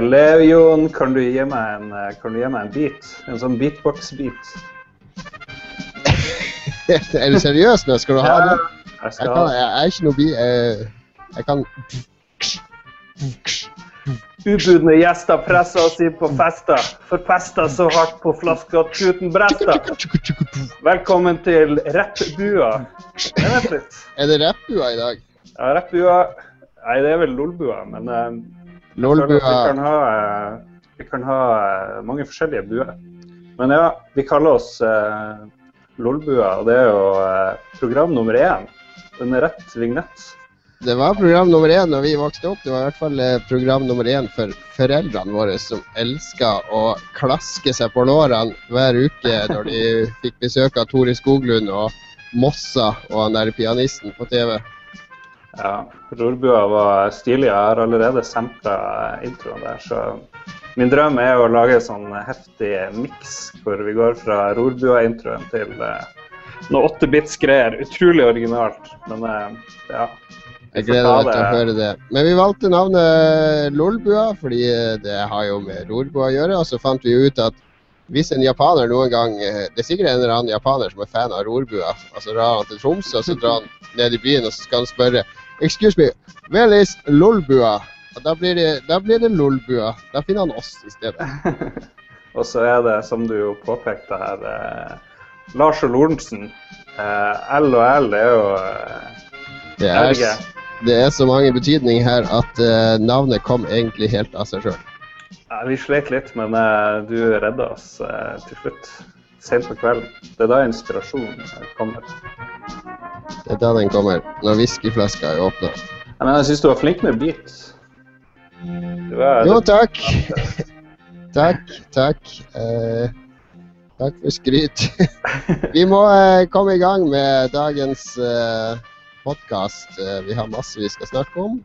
Hello, Jon. Kan du gi meg en, eh, kan du gi meg en beat? En sånn beatbox-beat? er du seriøs nå? Skal du ha det? Jeg Jeg, skal kan, ha jeg er ikke noe bi... Jeg, jeg kan Ubudne gjester presser oss inn på fester. Forpester så hardt på flaska at tuten brester. Velkommen til rappbua. Vent litt. Er det rappbua i dag? Ja, rappbua Nei, det er vel lolbua, men eh, jeg vi kan ha, eh, vi kan ha eh, mange forskjellige buer. Men ja, vi kaller oss eh, lolbua, og det er jo eh, program nummer én. Den er rett vignett. Det var program nummer én da vi vokste opp. Det var i hvert fall eh, program nummer én for foreldrene våre, som elska å klaske seg på lårene hver uke når de fikk besøk av Tore Skoglund og Mossa og han der pianisten på TV. Ja, Rorbua var stilig. Jeg har allerede sampla introen der, så min drøm er å lage en sånn heftig miks hvor vi går fra Rorbua-introen til eh, noe 8-bits-greier. Utrolig originalt, men eh, ja. Jeg gleder meg til å det- høre det. Men vi valgte navnet Lolbua fordi det har jo med rorbua å gjøre. Og så fant vi ut at hvis en japaner noen gang eh, Det er sikkert en eller annen japaner som er fan av rorbua. Og så drar han til Tromsø, og så drar han ned i byen og så skal han spørre Excuse me, where is Lolbua? Og da blir det, da blir det Lolbua. Da finner han oss i stedet. Og så er det, som du jo påpekte her, eh, Lars og Lorentzen. Eh, L og L er jo eh, Det er, det er så mange betydninger her at eh, navnet kom egentlig helt av seg sjøl. Ja, vi slet litt, men eh, du redda oss eh, til slutt. Sent på kvelden. Det er da inspirasjonen kommer. Det er da den kommer. Når whiskyflaska er åpna. Ja, men jeg syns du var flink med beat. Du er, Jo, takk. takk, takk. Eh, takk for skryt. vi må eh, komme i gang med dagens eh, podkast. Eh, vi har masse vi skal snakke om.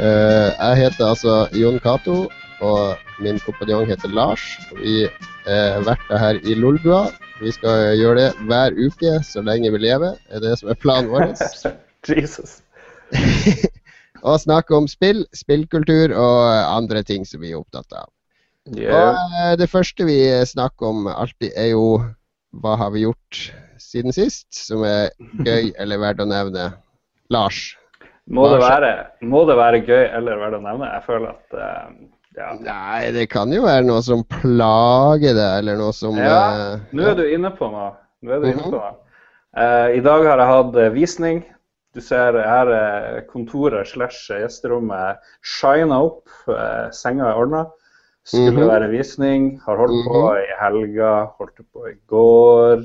Eh, jeg heter altså Jon Cato, og min kompanjong heter Lars. Og vi er verter her i Lolbua. Vi skal gjøre det hver uke så lenge vi lever, Det er det som er planen vår. Jesus. og snakke om spill, spillkultur og andre ting som vi er opptatt av. Yeah. Og eh, det første vi snakker om alltid, er jo hva har vi gjort siden sist som er gøy eller verdt å nevne. Lars? Må det, være, må det være gøy eller verdt å nevne? Jeg føler at eh, ja. Nei, det kan jo være noe som plager deg, eller noe som ja, eh, nå er du inne på noe. Nå er du inne Mhm. på noe. Uh, I dag har jeg hatt eh, visning. Du ser her er kontoret slash gjesterommet shina opp. Uh, senga er ordna. Skulle Mhm. være visning. Har holdt på Mhm. i helga, holdt på i går.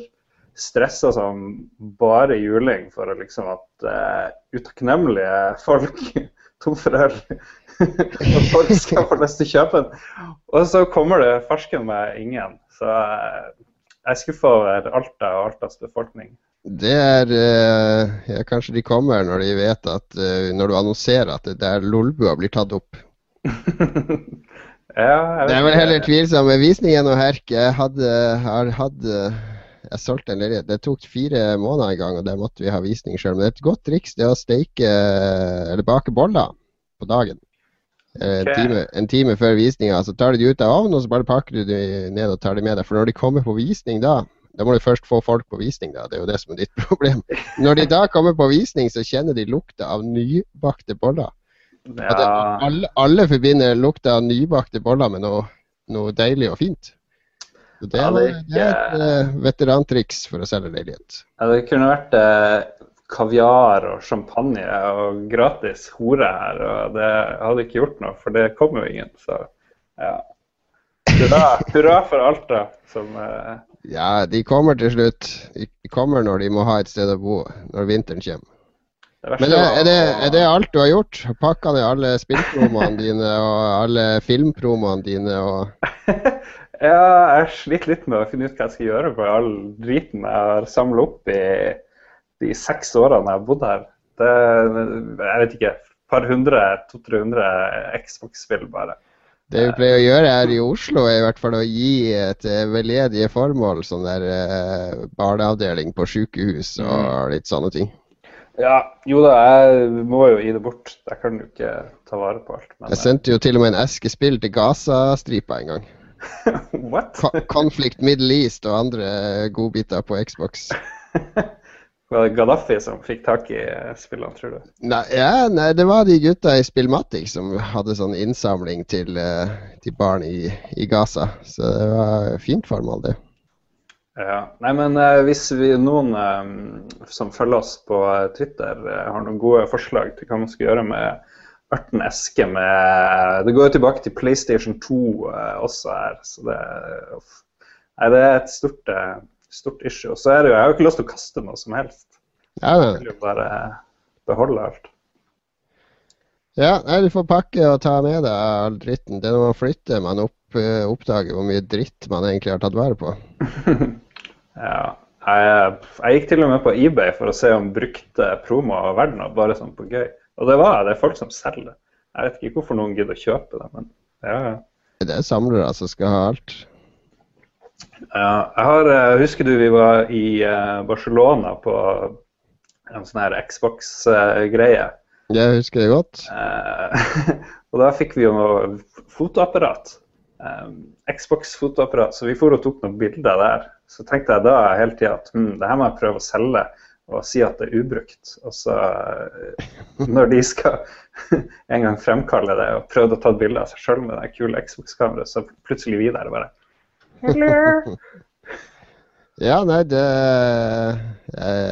Stressa som bare juling for liksom at uh, utakknemlige folk tom for øl at folk skal få lyst til å kjøpe den. Og så kommer det farsken med ingen. Så eh, jeg er skuffa over Alta og Altas befolkning. Det er eh, ja, Kanskje de kommer når de vet at eh, Når du annonserer at det der Lolbua blir tatt opp. ja, Det er vel heller tvilsomme med visningen og herk. Jeg hadde, har hatt Jeg solgte en leilighet. Det tok fire måneder en gang, og der måtte vi ha visning sjøl. Men det er et godt triks det å steike eller bake boller på dagen. Eh, En, Ok. time, en time før visninga. Så tar du de ut av ovnen, og så bare pakker du de ned og tar de med deg. For når de kommer på visning da, da må du først få folk på visning, da. Det er jo det som er ditt problem. Når de da kommer på visning, så kjenner de lukta av nybakte boller. Ja. det, alle, alle forbinder lukta av nybakte boller med noe, noe deilig og fint. Så det, er, det er et uh, veterantriks for å selge leilighet. ja, det kunne vært eh, kaviar og champagne og gratis hore her, og det hadde ikke gjort noe, for det kom jo ingen. Så ja. Hurra, hurra for Alta, som eh, Ja, de kommer til slutt. De kommer når de må ha et sted å bo når vinteren kommer. det Men er, er, det, er det alt du har gjort? Pakka ned alle spillpromoene dine og alle filmpromoene dine og Ja, jeg sliter litt med å finne ut hva jeg skal gjøre på all driten jeg har samla opp i de seks årene jeg har bodd her. Det, jeg vet ikke, et par hundre, to-tre hundre Xbox-spill bare. Det vi pleier å gjøre her i Oslo, er i hvert fall å gi til veldedige formål sånn der eh, barneavdeling på sykehus og litt sånne ting. Ja, jo da, jeg må jo gi det bort. Jeg kan jo ikke ta vare på alt. Jeg sendte jo til og med en eske spill til Gaza-stripa en gang. What? Conflict Middle East og andre godbiter på Xbox. Var det Gaddafi som fikk tak i eh, spillene, tror du? Nei, ja, nei, det var de gutta i Spillmatic som hadde sånn innsamling til, eh, til barn i, i Gaza. Så det var fint formål, det. Ja. Nei, men eh, hvis vi, noen som følger oss på Twitter, har noen gode forslag til hva man skal gjøre med Ørten Eske med Det går jo tilbake til PlayStation 2 eh, også her, så det. Nei, det er et stort, stort issue. Og så er det jo Jeg har jo ikke lyst til å kaste noe som helst. Ja, Jeg vil jo bare beholde alt. ja nei, du får pakke og ta med deg all dritten. Det er når man flytter man opp, eh, oppdager hvor mye dritt man egentlig har tatt vare på. Ja. Jeg, jeg gikk til og med på eBay for å se om brukte promoer var verdt noe, bare sånn på gøy. Og det var det. er folk som selger. Jeg vet ikke hvorfor noen gidder å kjøpe det, men ja, ja. Det er samlere som skal ha alt. Ja, jeg har, eh, husker du vi var i eh, Barcelona på en sånn her Xbox-greie? Jeg husker det godt. Eh, og da fikk vi jo noe fotoapparat. Eh, Xbox-fotoapparat. Så vi for og tok noen bilder der. Så tenkte jeg da hele tida at hm, det her må jeg prøve å selge og si at det er ubrukt. Og så, eh, når de skal en gang fremkalle det og prøvde å ta et bilde av seg sjøl med det kule Xbox-kameraet, så plutselig vi der og bare Hello. Ja, nei, det jeg,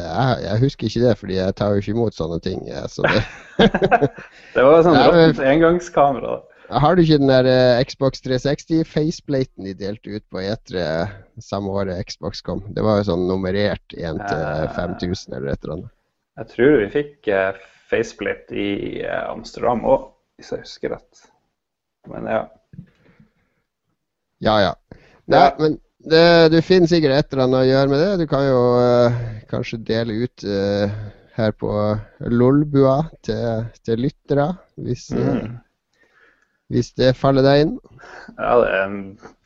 jeg, husker ikke det, fordi jeg tar jo ikke imot sånne ting. Så det, Det var sånn råttent engangskamera. har du ikke den der eh, Xbox 360-faceplaten de delte ut på E3 samme året Xbox kom? Det var jo sånn nummerert 1 til Eh. 5000 eller et eller annet. Jeg tror vi fikk eh, faceplate i eh, Amsterdam òg, hvis jeg husker rett. Men ja. Ja, ja. Nei, men det, du finner sikkert et eller annet å gjøre med det. Du kan jo uh, kanskje dele ut uh, her på Lolbua til, til lyttere, hvis, mm. uh, hvis det faller deg inn. ja det,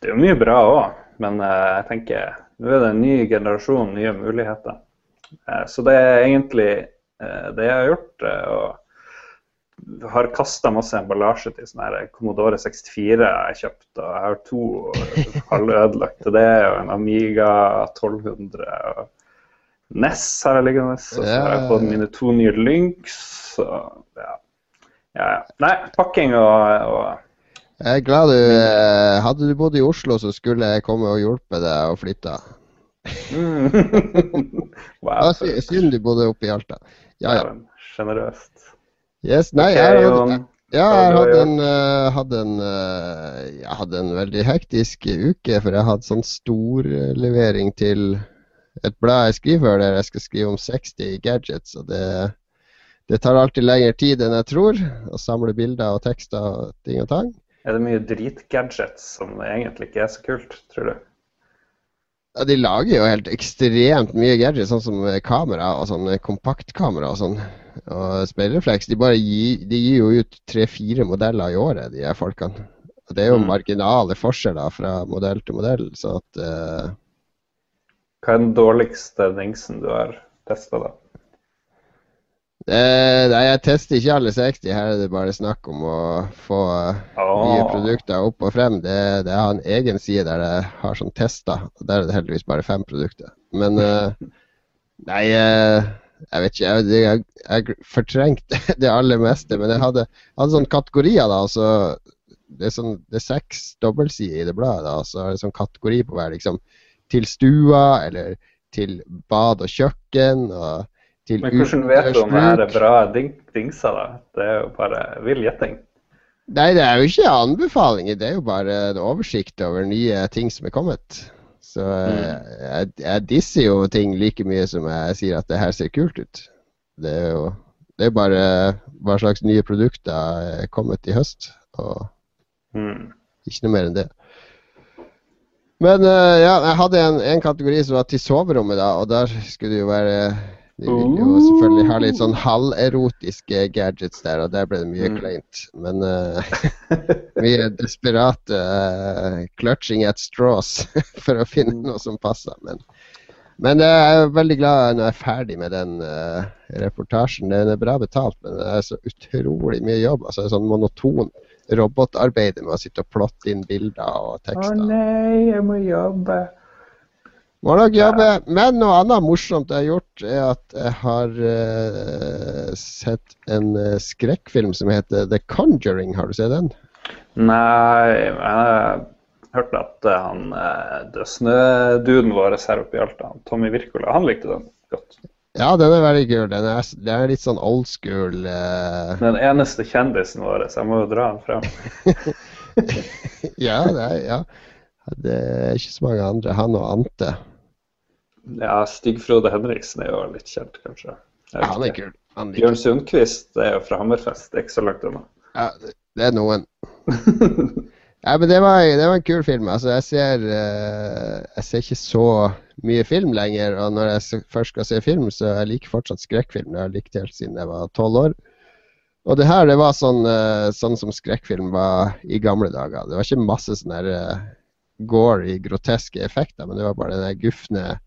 det er jo mye bra òg, men eh, jeg tenker nå er det en ny generasjon, nye muligheter. Eh, så det er egentlig eh, det jeg har gjort. eh, og har kasta masse emballasje til sånn her Commodore 64 jeg har kjøpt. Og jeg har to halvødelagte det, og en Amiga 1200. og NES har jeg liggende. Og så har jeg fått mine to nye Lynx. så ja. ja. Nei, pakking og, og Jeg er glad du eh, Hadde du bodd i Oslo, så skulle jeg komme og hjulpet deg å flytte. mm. Wow. Synd du bodde oppe i Alta. Ja, ja. Sjenerøst. Yes, nei, okay, jeg hadde, Ja, jeg hadde en, eh, hadde en, eh, jeg hadde en veldig hektisk uke, for jeg hadde sånn stor levering til et blad jeg skriver der jeg skal skrive om 60 gadgets. og det, det tar alltid lengre tid enn jeg tror, å samle bilder og tekster og ting og tang. Er det mye dritgadgets som egentlig ikke er så kult, tror du? Ja, De lager jo helt ekstremt mye gadgets, sånn som kamera og sånn kompaktkamera og sånn. Og speilrefleks, de gir, de gir jo ut tre-fire modeller i året, de her folkene. Og det er jo Mm. marginale forskjeller fra modell til modell, så at uh... Hva er den dårligste dingsen du har testa, da? Eh, Nei, jeg tester ikke alle 60. Her er det bare snakk om å få oh. nye produkter opp og frem. Det, det har en egen side der jeg har sånn tester, der er det heldigvis bare fem produkter. Men uh, Nei, uh, jeg vet ikke. Jeg, jeg, jeg fortrengte det aller meste. Men jeg hadde, hadde sånne kategorier, da. Så det, er sånn, det er seks dobbeltsider i det bladet. da, Så er det sånn kategori på hver. liksom Til stua, eller til bad og kjøkken. og til Men hvordan vet du om det er bra ding dingser, da? Det er jo bare vill gjetting. Nei, det er jo ikke anbefalinger. Det er jo bare en oversikt over nye ting som er kommet. Så mm. jeg, jeg disser jo ting like mye som jeg sier at det her ser kult ut. Det er jo det er bare hva slags nye produkter er kommet i høst, og Mm. ikke noe mer enn det. Men eh, ja, jeg hadde en, en kategori som var til soverommet, da, og der skulle det jo være De vil jo selvfølgelig ha litt sånn halverotiske gadgets der, og der ble det mye Mm. kleint. Men uh, mye desperate uh, clutching at straws for å finne Mm. noe som passer. Men, men uh, jeg er veldig glad når jeg er ferdig med den uh, reportasjen. Den er bra betalt, men det er så utrolig mye jobb. Altså, det er sånn monoton robotarbeid med å sitte og plotte inn bilder og Å tekster. nei, jeg må jobbe. Må. Men noe annet morsomt jeg har gjort, er at jeg har uh, sett en eh, skrekkfilm som heter The Conjuring. Har du sett den? Nei, jeg har hørt at eh, han eh, det snøduden vår her oppe i Alta, Tommy Wirkola, han likte den godt. Ja, den er veldig kul. Den er, den er litt sånn old school. Uh... Den eneste kjendisen vår, så jeg må jo dra den frem. ja, det er, ja. Det er ikke så mange andre. Han og Ante. Ja, Stig-Frode Henriksen er jo litt kjent, kanskje. Ja, han er kul. Han. Bjørn Sundquist er jo fra Hammerfest, er ikke så langt unna. Ja, det- er noen. Ja, men det var, det var en kul film. Altså, jeg ser, uh, jeg ser ikke så mye film lenger. Og når jeg først skal se film, så jeg liker fortsatt skrekkfilm. Det har jeg likt helt siden jeg var tolv år. Og det her det var sånn, uh, sånn som skrekkfilm var i gamle dager. Det var ikke masse sånn der uh, i groteske effekter, men det var bare den gufne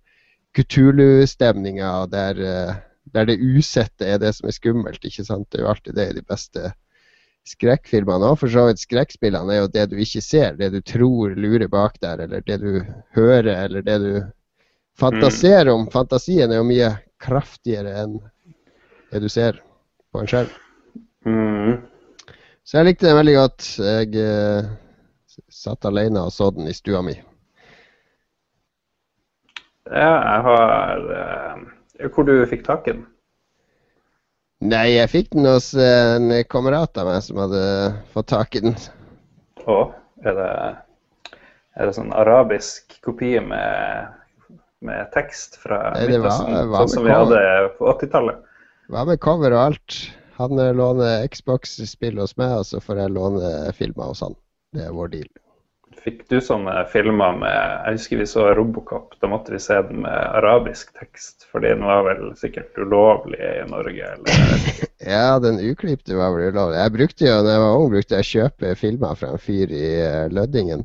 Kutulu-stemninga der, eh, der det usette er det som er skummelt. ikke sant? Det er jo alltid det i de beste skrekkfilmene òg. For så vidt skrekkspillene er jo det du ikke ser, det du tror lurer bak der, eller det du hører, eller det du fantaserer om. Fantasien er jo mye kraftigere enn det du ser på en skjerm. Mm. Så jeg likte den veldig godt. Jeg eh, satt alene og så den i stua mi. Ja, jeg har uh, Hvor du fikk tak i den? Nei, jeg fikk den hos en kamerat av meg som hadde fått tak i den. Å, er det, er det sånn arabisk kopi med, med tekst fra Nei, Midtøsten, sånn som vi hadde på 80-tallet? Hva med cover og alt? Han eh, låner Xbox-spill hos meg, og så får jeg låne filmer hos han. Det er vår deal. Fikk du sånne filmer med Jeg husker vi så Robocop. Da måtte vi se den med arabisk tekst, fordi den var vel sikkert ulovlig i Norge. Eller, Ja, den uklipte var vel ulovlig. Jeg brukte jo, når jeg var ung, brukte jeg kjøpe filmer fra en fyr i eh, Lødingen.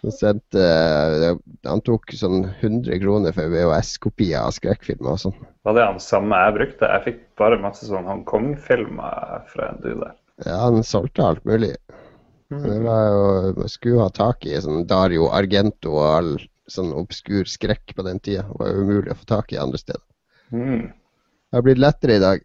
Han sendte eh, Han tok sånn 100 kroner for VHS-kopier av skrekkfilmer og sånn. var det han samme jeg brukte? Jeg fikk bare masse sånn Hongkong-filmer fra en du der. Ja, han solgte alt mulig. Det var jo skulle ha tak i sånn Dario Argento og all sånn obskur skrekk på den tida. Det var jo umulig å få tak i andre steder. Mm. Det har blitt lettere i dag.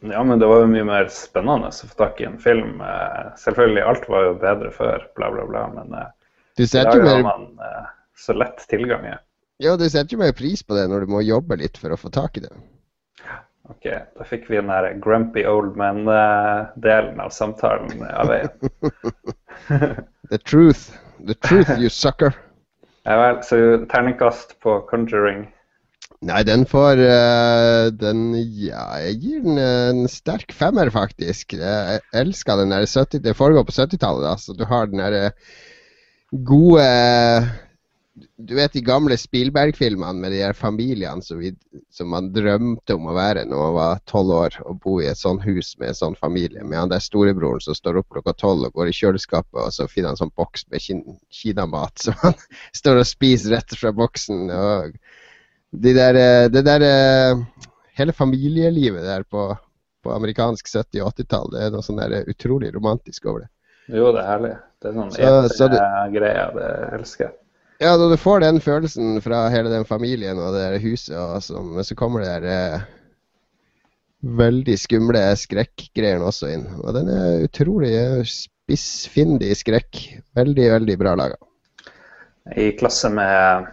Ja, men det var jo mye mer spennende å få tak i en film. Eh, Selvfølgelig, alt var jo bedre før, bla, bla, bla, men eh, Du i dag har mer, man eh, så lett tilgang. Ja. ja, du setter jo mer pris på det når du må jobbe litt for å få tak i det. Ok, da fikk vi den der grumpy old man-delen av samtalen av veien. The truth. The truth, you sucker. Ja vel, så terningkast på Conjuring. Nei, den får uh, den Ja, jeg gir den en sterk femmer, faktisk. Jeg elsker den der 70 Det foregår på 70-tallet, da, så du har den der gode Du vet de gamle Spielberg-filmene med de her familiene som, vi, som man drømte om å være når man var tolv år, og bo i et sånt hus med en sånn familie, med han der storebroren som står opp klokka tolv og går i kjøleskapet, og så finner han en sånn boks med kin kinamat som han står og spiser rett fra boksen. og de der, eh, det der eh, Hele familielivet der på, på amerikansk 70- og 80-tall, det er noe sånn der utrolig romantisk over det. Jo, det er herlig. Det er sånn Så- så det- greie, det elsker jeg. Ja, når du får den følelsen fra hele den familien og det der huset, og så, men så kommer det der eh, veldig skumle skrekkgreiene også inn. Og den er utrolig eh, spissfindig skrekk. Veldig, veldig bra laga. I klasse med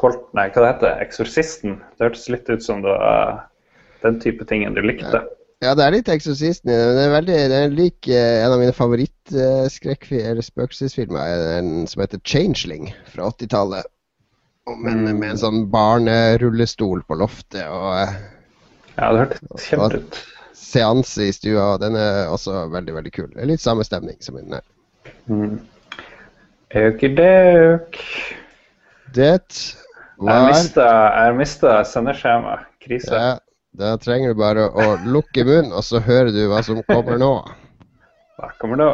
Polt... Nei, hva det heter Eksorsisten. Det hørtes litt ut som det var den type tingen du likte. Ja, det er litt Eksorsisten i det, men det er veldig, det lik eh, en av mine favorittskrekkfilmer, eller spøkelsesfilmer, er som heter Changeling fra 80-tallet. Med, Mm. med en sånn barnerullestol på loftet og eh, Ja, det hørtes kjempe ut. seanse i stua. og Den er også veldig, veldig kul. Det er litt samme stemning som i den her. Mm. Økedøk. Det var jeg mista sendeskjema. Krise. ja, Da trenger du bare å lukke munnen, og så hører du hva som kommer nå. Hva kommer nå?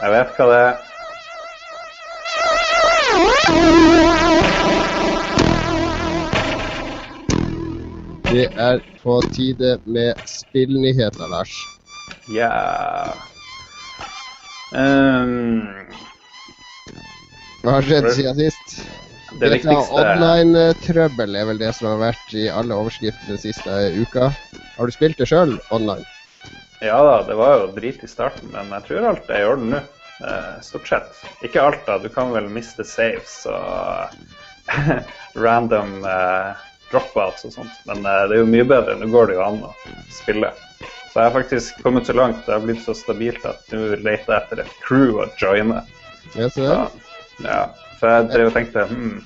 Jeg vet hva det er. Det er på tide med spillnyheter, Lars. Ja um, Hva har skjedd siden sist? Det viktigste online-trøbbel er vel det som har vært i alle overskriftene den siste uka. Har du spilt det sjøl online? Ja da, det var jo drit i starten, men jeg tror alt er i orden nå. Eh, Stort sett. Ikke alt, da. Du kan vel miste saves og random eh, dropouts og sånt. Men eh, det er jo mye bedre. Nå går det jo an å spille. Så jeg har faktisk kommet så langt, det har blitt så stabilt at nå leter jeg etter et crew å joine. Ja, så det. ja. Så jeg drev og tenkte hmm,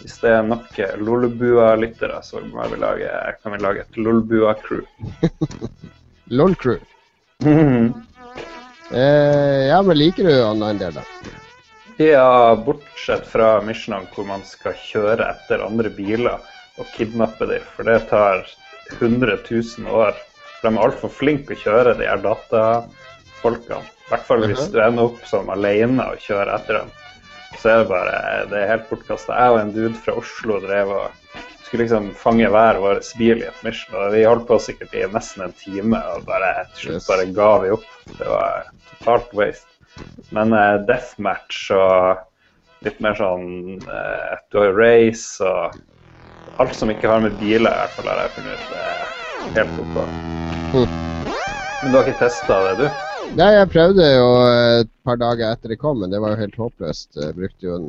hvis det er nok Lolbua-lyttere, så vi lage, kan vi lage et Lolbua-crew. LOL-crew. Eh, ja, men liker du online-delen? Ja, bortsett fra missionene hvor man skal kjøre etter andre biler og kidnappe dem, for det tar 100 000 år. For de er altfor flinke å kjøre, de her datafolkene. I hvert fall hvis du ender opp som alene og kjører etter dem. Så er det bare det er helt bortkasta. Jeg og en dude fra Oslo drev og skulle liksom fange hver vår bil i et mission, og vi holdt på sikkert i nesten en time, og bare til slutt bare ga vi opp. Det var totalt waste. Men uh, deathmatch og litt mer sånn uh, Du har jo race og alt som ikke har med biler i hvert fall, har jeg funnet ut er helt OK. Mm. Men du har ikke testa det, du? Nei, jeg prøvde jo et par dager etter det kom, men det var jo helt håpløst. Jeg brukte jo en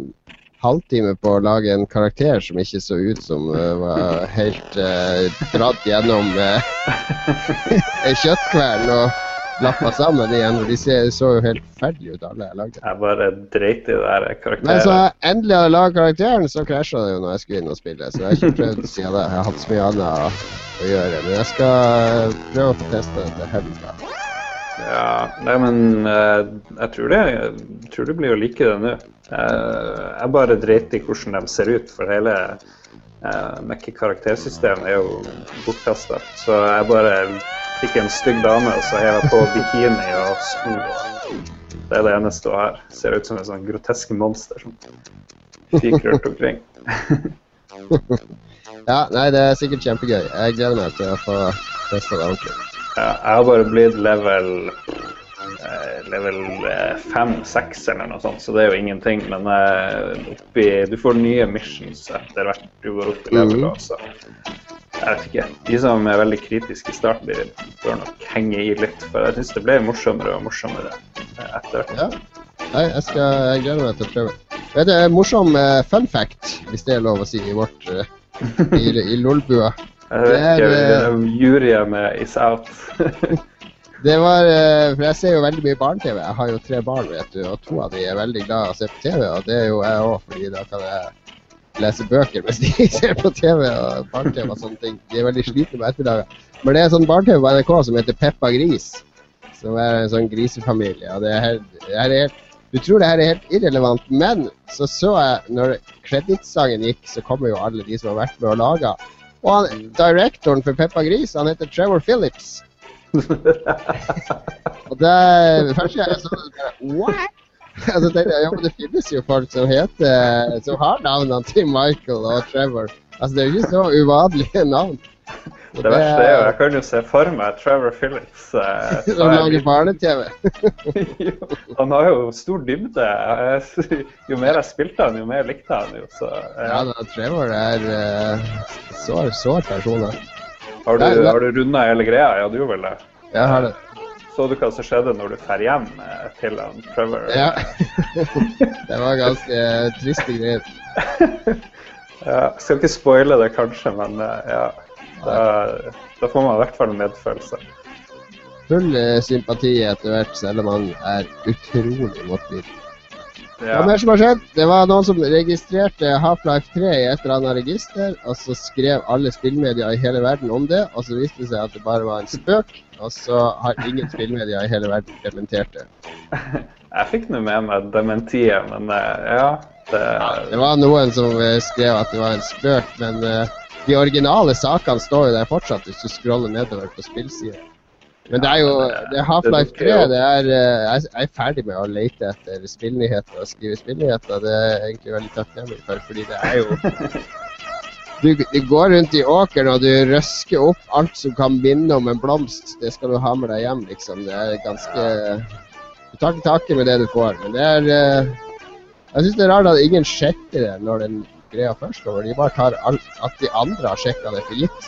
halvtime på å lage en karakter som ikke så ut som uh, var helt uh, dratt gjennom uh, ei kjøttkvern og lappa sammen igjen. og De ser, så jo helt ferdig ut, alle jeg lagde. Jeg bare dreit i det der karakteren. Men så jeg endelig hadde laget karakteren, så krasja det jo når jeg skulle inn og spille. Så jeg har ikke prøvd siden det. Jeg har hatt så mye annet å, å gjøre. Men jeg skal prøve å få testa det til helga. Ja, nei, men eh, jeg tror det jeg tror du blir å like det nå. Eh, jeg bare dreit i hvordan de ser ut, for hele uh, Mekke-karaktersystemet er jo bortkasta. Så jeg bare fikk en stygg dame, og så hev jeg på bikini og sko. Det er det eneste hun har. Ser ut som en sånn grotesk monster som fyker rundt omkring. Ja, nei, det er sikkert kjempegøy. Jeg gleder meg til å få testa det ordentlig. Jeg har bare blitt level eh, level fem-seks eller noe sånt, så det er jo ingenting. Men eh, oppi, du får nye missions etter hvert du går opp i level. Mhm. Også. Jeg vet ikke. De som er veldig kritiske i starten, de bør nok henge i litt. For jeg syns det ble morsommere og morsommere eh, etter hvert. Ja. Nei, jeg, skal, jeg gleder meg til å prøve. Det er en morsom eh, fun fact, hvis det er lov å si, i vårt i, i Lolbua. Jeg vet Det ikke, om juryen med is out. Det var eh, For jeg ser jo veldig mye barne-TV. Jeg har jo tre barn, vet du, og to av de er veldig glad i å se på TV. Og det er jo jeg òg, fordi da kan jeg lese bøker mens de ser på TV og barne-TV og sånne ting. De er veldig slitne på ettermiddagen. Men det er sånn barne-TV på NRK som heter Peppa Gris. Som er en sånn grisefamilie. Og det er helt, det er helt Du tror det her er helt irrelevant, men så så jeg når kredittsangen gikk, så kommer jo alle de som har vært med og laga. Og han, directoren for Peppa Gris, han heter Trevor Phillips. Og det første gang jeg så det, bare What? Altså, jeg, ja, men det finnes jo folk som heter Som har navnene til Michael og Trevor. Altså, det er jo ikke så uvanlige navn. Det verste er jo, jeg kan jo se for meg Trevor Phillips. eh, Som lager barne-TV. Han har jo stor dybde. Jo mer jeg spilte han, jo mer likte han jo. Så, Ja, ja. da, Trevor er eh, sår, sår person. Har du, Nei, har du runda hele greia? Ja, du gjorde vel det? Jeg har det. Så du hva som skjedde når du drar hjem eh, til han Trevor? Ja. det var ganske triste greier. Ja, skal ikke spoile det kanskje, men eh, ja. Da, da får man i hvert fall medfølelse. Full eh, sympati etter hvert, selv om han er utrolig motbydelig. Ja. Hva mer som har skjedd? Det var noen som registrerte Half-Life 3 i et eller annet register, og så skrev alle spillmedier i hele verden om det, og så viste det seg at det bare var en spøk, og så har ingen spillmedier i hele verden dementert det. Jeg fikk nå med meg dementiet, men eh, ja. Det, Det var noen som eh, skrev at det var en spøk, men eh, de originale sakene står jo der fortsatt hvis du scroller nedover på spillsida. Men det er jo det er Half-Life 3. Det er, eh, jeg er ferdig med å lete etter spillnyheter og skrive spillnyheter. Det er jeg egentlig veldig takknemlig for, fordi det er jo du, du, går rundt i åkeren og du røsker opp alt som kan minne om en blomst. Det skal du ha med deg hjem, liksom. Det er ganske Du tar ikke tak i med det du får. Men det er eh, Jeg syns det er rart at ingen sjekker det når den greia først og De bare tar alt, at de andre har sjekka det for gitt.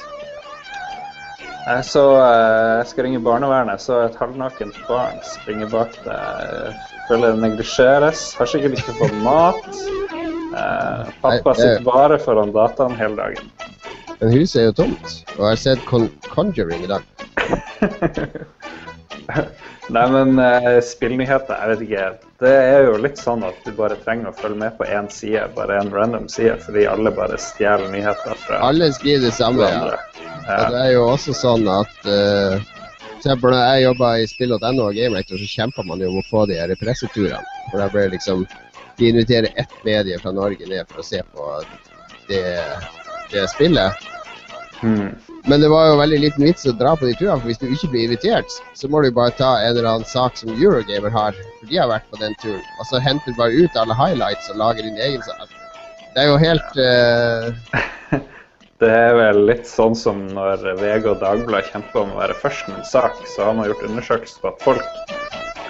Jeg så eh, Jeg skal ringe barnevernet, så et halvnakent barn springer bak deg. Føler det neglisjeres. Har sikkert ikke fått mat. Eh, pappa Nei, sitter bare foran dataen hele dagen. Men huset er jo tomt. Og jeg har sett Con Conjuring i dag. Nei, men uh, spillnyheter, jeg vet ikke. Det er jo litt sånn at du bare trenger å følge med på én side, bare en random side, fordi alle bare stjeler nyheter fra Alle skriver det samme. ja. ja. Og det er jo også sånn at uh, for når jeg jobba i spill.no og GameRector, så kjempa man jo om å få de her presseturene. For da ble liksom De inviterer ett medie fra Norge ned for å se på det, det spillet. Hmm. Men det var jo veldig liten vits å dra på de turene, for hvis du ikke blir invitert, så må du bare ta en eller annen sak som Eurogamer har, for de har vært på den turen. Og så henter du bare ut alle highlights og lager din egen sak. Det er jo helt uh... Det er vel litt sånn som når VG og Dagbladet kjemper om å være først med en sak, så har man gjort undersøkelser på at folk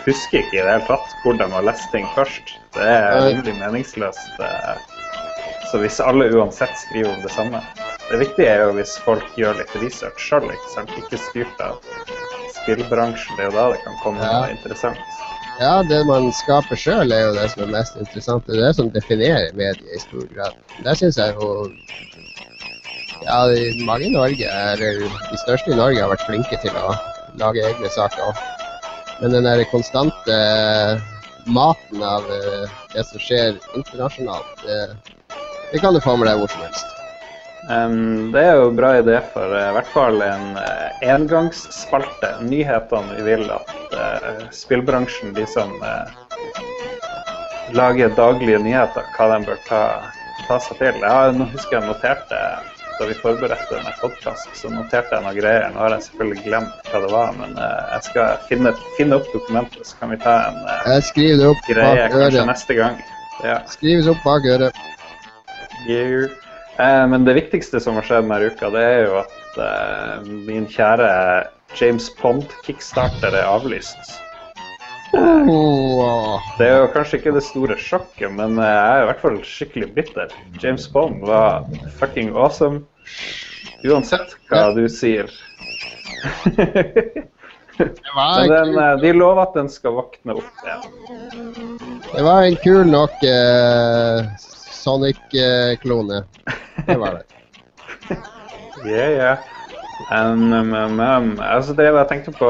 husker ikke i det hele tatt hvor de har lest ting først. Det er veldig rimelig meningsløst. eh, Så hvis alle uansett skriver om det samme Det viktige er jo hvis folk gjør litt research sjøl, ikke sant? Ikke styrt av spillbransjen. Det er jo da det kan komme Ja. noe interessant. Ja, det man skaper sjøl er jo det som er mest interessant. Det er det som definerer mediet i stor grad. Der syns jeg jo Ja, mange i Norge, eller de største i Norge, har vært flinke til å lage egne saker òg. Men den der konstante maten av eh, det som skjer internasjonalt, det, det kan du få med deg hvor som helst. Um, det er jo en bra idé for uh, i hvert fall en uh, engangsspalte. Nyhetene vi vil at uh, spillbransjen, de som lager daglige nyheter, hva de bør ta, ta seg til. Jeg har, nå husker jeg noterte da vi forberedte denne podkast, så noterte jeg noen greier. Nå har jeg selvfølgelig glemt hva det var, men jeg skal finne, finne opp dokumentet, så kan vi ta en greie kanskje neste gang. Ja. det opp bak øret. Yeah. Eh, men det viktigste som har skjedd denne uka, det er jo at eh, min kjære James Pond-kickstarter er avlyst. Oh, Det er jo kanskje ikke det store sjokket, men eh, jeg er i hvert fall skikkelig bitter. James Bond var fucking awesome. Uansett hva du sier. Men den, eh, de lover at den skal våkne opp igjen. det var en kul nok eh, Sonic-klone. Det var det. Yeah, yeah. Um, um, um. Altså det jeg tenkte på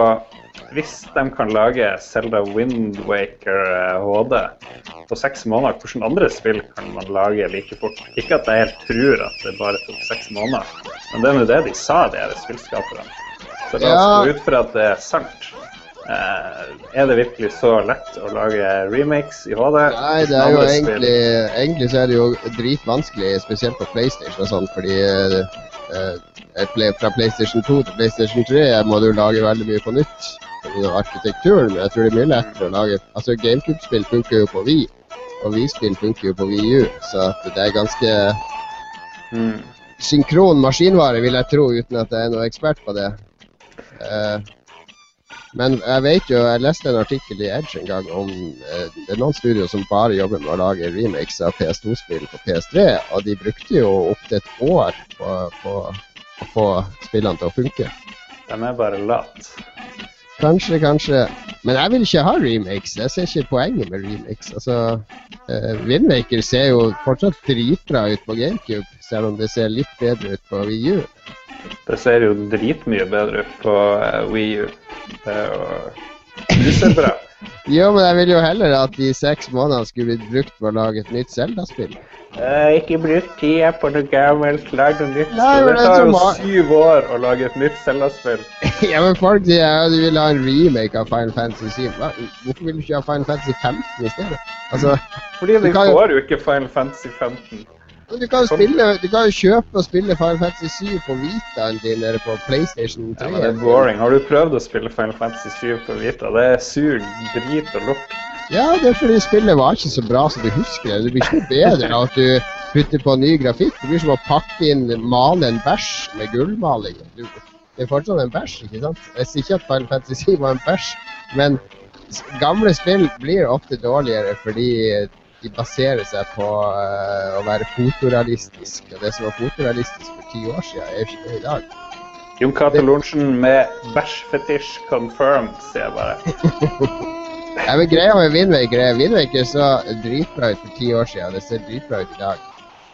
Hvis de kan lage Zelda Wind Waker eh, HD på seks måneder, hvilke andre spill kan man lage like fort? Ikke at jeg helt tror at det bare tok seks måneder, men det er nå det de sa, de spillskaperne. Så la oss gå ut fra at det er sant. Eh, er det virkelig så lett å lage remakes i HD? Nei, det er jo egentlig Egentlig så er det jo dritvanskelig, spesielt på PlayStation og sånn, fordi eh, eh, fra PlayStation 2 til PlayStation 3 må du lage veldig mye på nytt pga. arkitekturen, men jeg tror det er mye lettere å lage Altså, GameCube-spill funker jo på Wii, og Wii-spill funker jo på Wii U, så det er ganske Mm. synkron maskinvare, vil jeg tro, uten at jeg er noen ekspert på det. Eh, men jeg vet jo, jeg leste en artikkel i Edge en gang om eh, det er noen studio som bare jobber med å lage remakes av PS2-spill på PS3, og de brukte jo opptil et år på, på å få spillene til å funke. De er bare lat. Kanskje, kanskje. Men jeg vil ikke ha remakes. Jeg ser ikke poenget med remakes. Altså, uh, Windmaker ser jo fortsatt dritbra ut på GameCube, selv om det ser litt bedre ut på Wii U. Det ser jo dritmye bedre ut på uh, Wii U. Det er jo Du ser bra. Jo, men jeg vil jo heller at de seks månedene skulle blitt brukt på å lage et nytt Zelda-spill. Uh, ikke bruk tida på noe gammelt, lag noe nytt. Nei, men det tar jo har- syv år å lage et nytt Zelda-spill. ja, men folk sier ja, de vil ha en remake av Final Fantasy 7. Hvorfor vil du ikke ha Final Fantasy 15 i stedet? Altså, Fordi Du de får jo ikke Final Fantasy 15. Du kan, spille, du kan jo kjøpe og spille Final Fantasy 7 på Vitaen din eller på PlayStation 3. Ja, men det er boring. Har du prøvd å spille Final Fantasy 7 på Vita? Det er sur, drit og lukt. Ja, det er fordi spillet var ikke så bra som du husker det. Det blir ikke bedre av at du putter på ny grafikk. Det blir som å pakke inn male en bæsj med gullmaling. Det er fortsatt en bæsj, ikke sant? Jeg sier ikke at Final Fantasy var en bæsj, men gamle spill blir ofte dårligere fordi de baserer seg på uh, å være fotorealistisk. Og det som var fotorealistisk for ti år siden, er jo ikke det i dag. Jon Cato Lorentzen med bæsjfetisj confirmed, sier jeg bare. Ja, men greia med Windwaker er Windwaker så dritbra ut for ti år siden. Det ser dritbra ut i dag.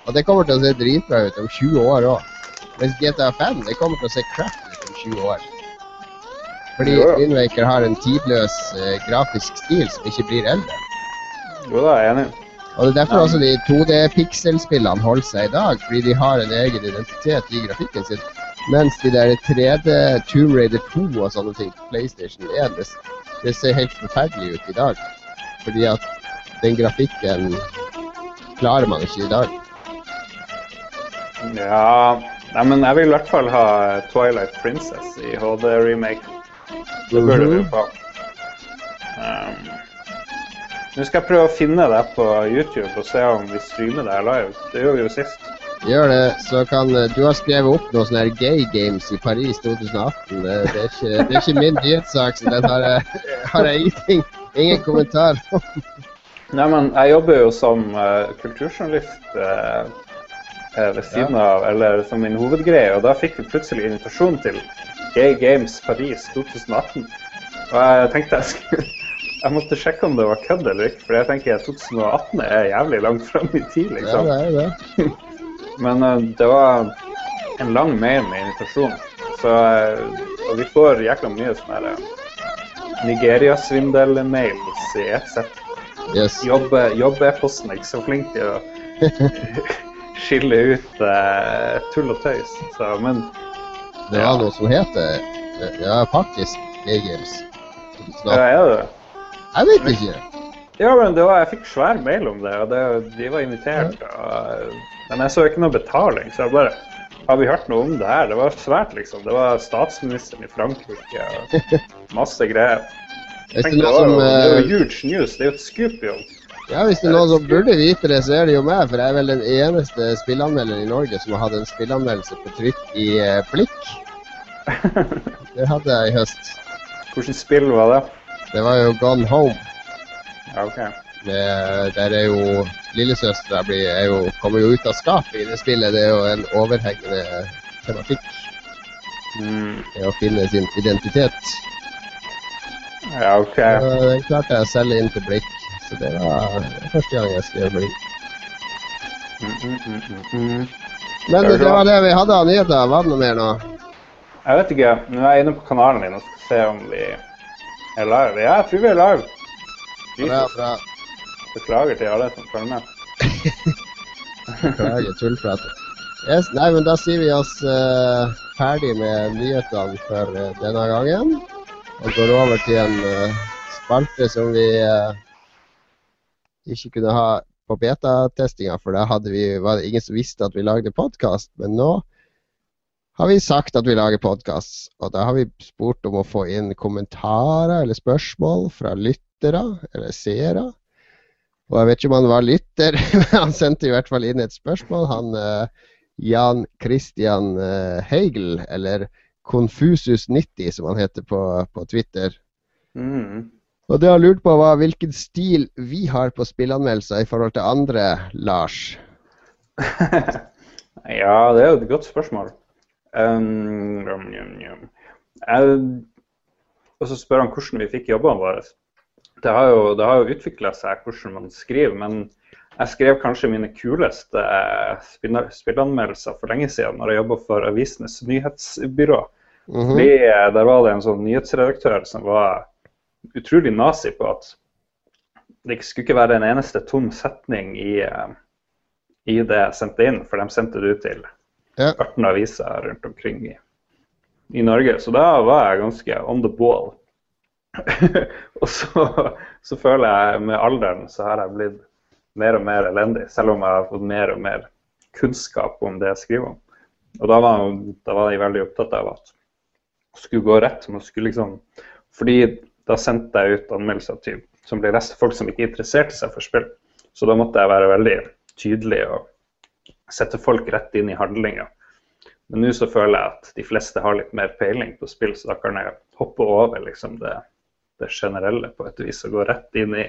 Og det kommer til å se dritbra ut om 20 år òg. Mens GTA 5 det kommer til å se crap ut om 20 år. Fordi. Windwaker har en tidløs uh, grafisk stil som ikke blir eldre. Jo da, jeg er enig. Og det er derfor også de 2D-pikselspillene holder seg i dag, fordi de har en egen identitet i grafikken sin. Mens de der 3D Tomb Raider 2 og sånne ting PlayStation 1, det, ser helt forferdelig ut i dag. Fordi at den grafikken klarer man ikke i dag. Ja Nei, men jeg vil i hvert fall ha Twilight Princess i HD-remake. Det burde vi få. Um, nå skal jeg prøve å finne det på YouTube og se om vi streamer det live. Det gjorde vi jo sist. Gjør det, så kan eh, Du har skrevet opp noen sånne gay games i Paris 2018. Det, er, ikke, det er ikke min nyhetssak, så den har jeg, har jeg ingenting, ingen kommentar på. Nei, men jeg jobber jo som uh, kulturjournalist eh, ved siden av, eller som min hovedgreie, og da fikk vi plutselig invitasjon til Gay Games Paris 2018. Og jeg tenkte jeg skulle Jeg måtte sjekke om det var kødd eller ikke, for jeg tenker 2018 er jævlig langt fram i tid, Ja, liksom. det er det. Men uh, det var en lang mail med invitasjon. Så, eh, og vi får jækla mye sånne her, eh, Nigeria-svindel-mails i ett sett. Yes. Jobb, Jobb-e-posten er ikke så flink til å skille ut uh, tull og tøys. Så, men Det var noe som heter Ja, faktisk Gay Games. ja, er det? Jeg vet ikke. Ja, men det var, jeg fikk svær mail om det, og det, de var invitert. Og, men jeg så ikke noe betaling, så jeg bare Har vi hørt noe om det her? Det var svært, liksom. Det var statsministeren i Frankrike og masse greier. Hvis det var som det er eh, jo huge news. Det er jo et scoop, jo. Ja, hvis det er noen som burde vite det, så er det jo meg. For jeg er vel den eneste spillanmelderen i Norge som har hatt en spillanmeldelse på trykk i eh, blikk. Det hadde jeg i høst. Hvilket spill var det? Det var jo Gone Home. Okay. Det, der er jo Lillesøstera er kommer jo ut av skapet i det spillet. Det er jo en overhengende tematikk. Mm, Det å finne sin identitet. ja, ok. Og Den klarte jeg å selge inn til blikk. Så det var første gang jeg skrev blikk. Mm, mm, mm, mm, mm. Men det var det vi hadde av nyheter. Var det noe mer nå? Jeg vet ikke. Nå er jeg inne på kanalen din og skal se om vi live. Ja, vi er live. Bra, bra. Beklager til alle som følger med. Beklager tullpratet. Yes, nei, men da sier vi oss uh, ferdig med nyhetene for uh, denne gangen. Og går over til en uh, spalte som vi ikke kunne ha på betatestinga, for da hadde vi, var det ingen som visste at vi lagde podkast. Men nå har vi sagt at vi lager podkast, og da har vi spurt om å få inn kommentarer eller spørsmål fra lyttere eller seere. Og jeg vet ikke om han var lytter, men han sendte i hvert fall inn et spørsmål. Han uh, Jan Christian uh, Heigel, eller Confusus90 som han heter på, på Twitter. Mm. Og det han lurte på var hvilken stil vi har på spillanmeldelser i forhold til andre, Lars. ja, det er jo et godt spørsmål. Um, um, um, um. Jeg- Og så spør han hvordan vi fikk jobbene våre. Det har jo, det har jo utvikla seg hvordan man skriver, men jeg skrev kanskje mine kuleste spilleanmeldelser spillanmeldelser for lenge siden når jeg jobba for Avisenes nyhetsbyrå. Mhm. Fordi eh, Der var det en sånn nyhetsredaktør som var utrolig nazi på at det skulle ikke være en eneste tom setning i, eh, i det jeg sendte inn, for de sendte det ut til Ja. 18 aviser rundt omkring i, i Norge. Så da var jeg ganske on the ball. og så, så føler jeg med alderen så har jeg blitt mer og mer elendig, selv om jeg har fått mer og mer kunnskap om det jeg skriver om. Og da var, da var jeg veldig opptatt av at det skulle gå rett. Man skulle liksom, fordi da sendte jeg ut anmeldelser til, som ble lest folk som ikke interesserte seg for spill. Så da måtte jeg være veldig tydelig og sette folk rett inn i handlinga. Men nå så føler jeg at de fleste har litt mer peiling på spill, så da kan jeg hoppe over liksom det, det generelle på et vis og gå rett inn i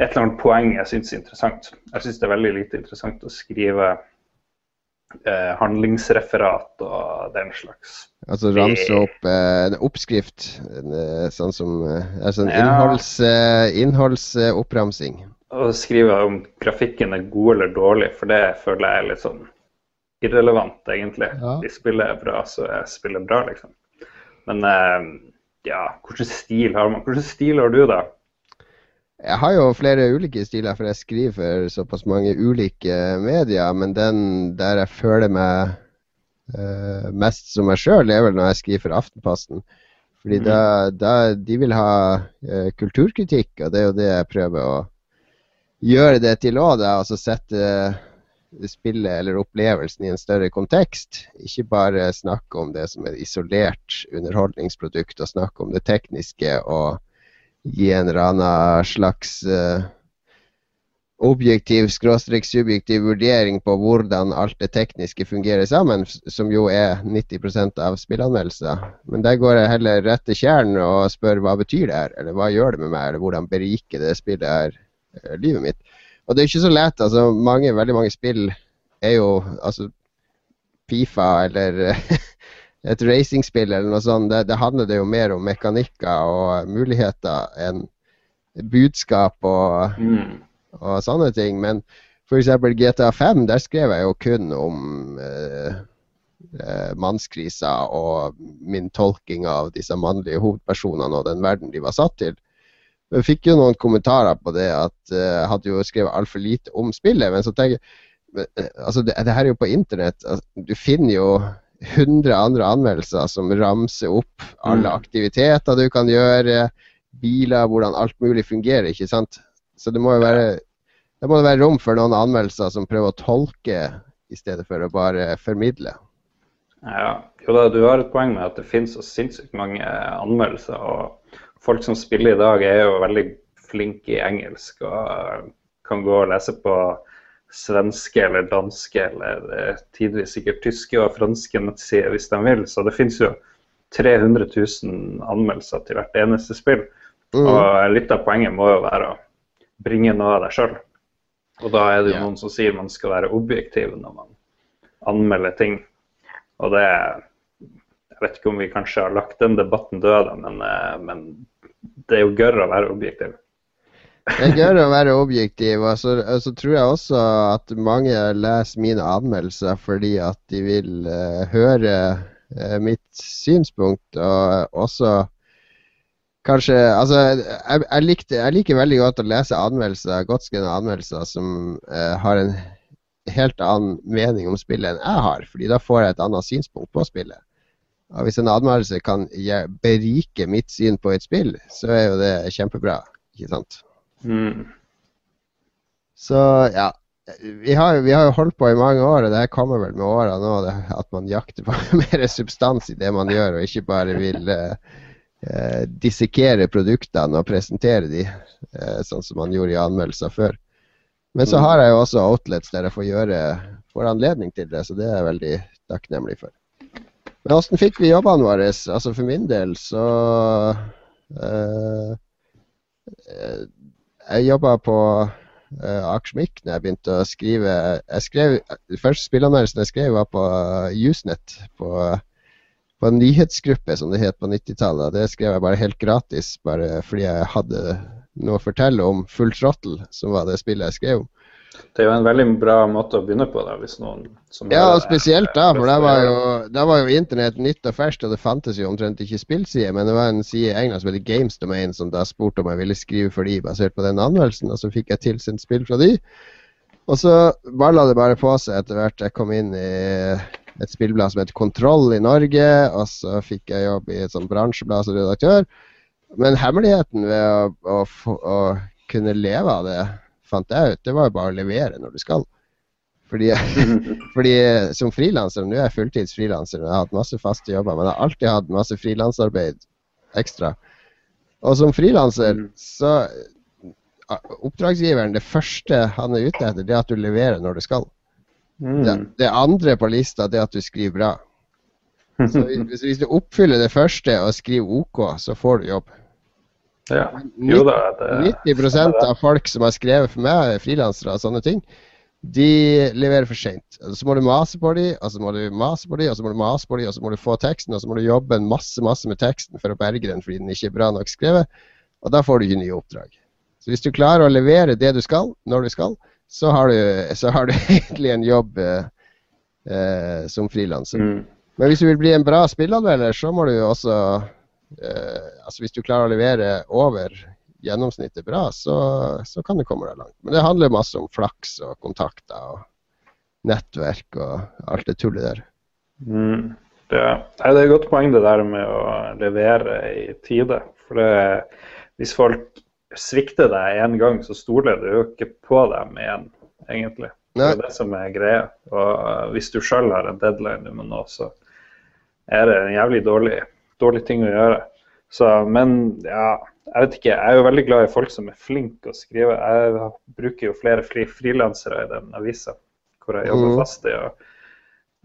et eller annet poeng jeg syns er interessant. Jeg syns det er veldig lite interessant å skrive eh, handlingsreferat og den slags. Altså ramse opp eh, en oppskrift, en, sånn som eh, altså en ja. innholds, eh, innholdsoppramsing? Å skrive om grafikken er god eller dårlig, for det føler jeg er litt sånn irrelevant, egentlig. Ja. De spillet er bra, så jeg spiller bra, liksom. Men eh, ja, hvilken stil har man? Hvilken stil har du, da? Jeg har jo flere ulike stiler, for jeg skriver for såpass mange ulike medier. Men den der jeg føler meg uh, mest som meg sjøl, er vel når jeg skriver for Aftenposten. Fordi mm. da, da, de vil ha uh, kulturkritikk, og det er jo det jeg prøver å gjøre det til òg. Altså sette uh, spillet eller opplevelsen i en større kontekst. Ikke bare snakke om det som et isolert underholdningsprodukt, og snakke om det tekniske og gi en eller annen slags uh, objektiv, skråstrek subjektiv vurdering på hvordan alt det tekniske fungerer sammen, som jo er 90% av spillanmeldelser. Men der går jeg heller rett til kjernen og spør hva betyr det her, eller hva gjør det med meg, eller hvordan beriker det spillet her livet mitt. Og det er ikke så lett. altså mange, Veldig mange spill er jo altså Fifa eller et racingspill eller noe sånt, det, det handler det jo mer om mekanikker og muligheter enn budskap og, mm. og sånne ting. Men f.eks. GTA 5, der skrev jeg jo kun om eh, eh, mannskrisa og min tolking av disse mannlige hovedpersonene og den verden de var satt til. Jeg fikk jo noen kommentarer på det at eh, jeg hadde jo skrevet altfor lite om spillet. Men så tenker jeg altså det, det her er jo på internett. Altså, du finner jo 100 andre anmeldelser som ramser opp alle mm. aktiviteter du kan gjøre, biler, hvordan alt mulig fungerer. ikke sant? Så det må jo være, det må være rom for noen anmeldelser som prøver å tolke i stedet for å bare formidle. Ja, jo da, Du har et poeng med at det finnes så sinnssykt mange anmeldelser. og Folk som spiller i dag, er jo veldig flinke i engelsk og kan gå og lese på svenske eller danske eller eh, tidvis sikkert tyske og franske nettsider hvis de vil. Så det finnes jo 300 000 anmeldelser til hvert eneste spill. Mm. Og litt av poenget må jo være å bringe noe av deg sjøl. Og da er det jo yeah. noen som sier man skal være objektiv når man anmelder ting. Og det Jeg vet ikke om vi kanskje har lagt den debatten død, men, eh, men det er jo gørr å være objektiv. Det er gøy å være objektiv. Og så, og så, tror jeg også at mange leser mine anmeldelser fordi at de vil uh, høre uh, mitt synspunkt, og også kanskje Altså, jeg, jeg, likte, jeg, liker veldig godt å lese anmeldelser, godtskrevne anmeldelser som uh, har en helt annen mening om spillet enn jeg har, fordi da får jeg et annet synspunkt på spillet. Og Hvis en anmeldelse kan berike mitt syn på et spill, så er jo det kjempebra. ikke sant? Mm. Så ja. Vi har, vi har, jo holdt på i mange år, og det her kommer vel med åra nå, det, at man jakter på mer substans i det man gjør, og ikke bare vil eh, eh, dissekere produktene og presentere de, eh, sånn som man gjorde i anmeldelser før. Men så mm. har jeg jo også outlets der jeg får gjøre får anledning til det, så det er jeg veldig takknemlig for. Men åssen fikk vi jobbene våre? Altså For min del så uh, jeg jobba på uh, Akersmik når jeg begynte å skrive jeg skrev, første spillanmeldelsen jeg skrev, var på Usenet. På, på, en nyhetsgruppe, som det het på 90-tallet. Det skrev jeg bare helt gratis, bare fordi jeg hadde noe å fortelle om Full Throttle, som var det spillet jeg skrev om. Det er jo en veldig bra måte å begynne på, da, hvis noen Ja, og spesielt da, for da var, jo, da var jo internett nytt og ferskt, og det fantes jo omtrent ikke spillsider, men det var en side i England som heter Games Domain, som da spurte om jeg ville skrive for de basert på den anmeldelsen, og så fikk jeg tilsendt spill fra de. Og så balla det bare på seg etter hvert. Jeg kom inn i et spillblad som heter Kontroll i Norge, og så fikk jeg jobb i et sånt bransjeblad som redaktør. Men hemmeligheten ved å, å, å kunne leve av det fant jeg ut, det var jo bare å levere når du skal. Fordi, fordi som frilanser, nå er jeg fulltids frilanser og jeg har hatt masse faste jobber, men jeg har alltid hatt masse frilansarbeid ekstra. Og som frilanser Mm. så Oppdragsgiveren, det første han er ute etter, det er at du leverer når du skal. Det, Mm. det andre på lista det er at du skriver bra. Så hvis, hvis du oppfyller det første og skriver OK, så får du jobb. Ja. Jo da, det 90% av folk som har skrevet for meg, frilansere og sånne ting, de leverer for seint. Så må du mase på dem, og så må du mase på dem, og så må du mase på dem, og så må du få teksten, og så må du jobbe en masse masse med teksten for å berge den fordi den ikke er bra nok skrevet. Og da får du ikke nye oppdrag. Så hvis du klarer å levere det du skal, når du skal, så har du, så har du egentlig en jobb eh, eh, som frilanser. Mm. Men hvis du vil bli en bra spillanmelder, så må du også Altså hvis du klarer å levere over gjennomsnittet bra, så, så kan du komme deg langt. Men det handler masse om flaks og kontakter og nettverk og alt det tullet der. Mm. Det, det er et godt poeng det der med å levere i tide. For det, hvis folk svikter deg én gang, så stoler du jo ikke på dem igjen, egentlig. Det er det som er greia. Og uh, hvis du sjøl har en deadline du må nå, så er det en jævlig dårlig, dårlig ting å gjøre. Så, men ja, jeg vet ikke. Jeg er jo veldig glad i folk som er flinke å skrive. Jeg bruker jo flere fri, frilansere i den avisa hvor jeg jobber mm. fast i. Og,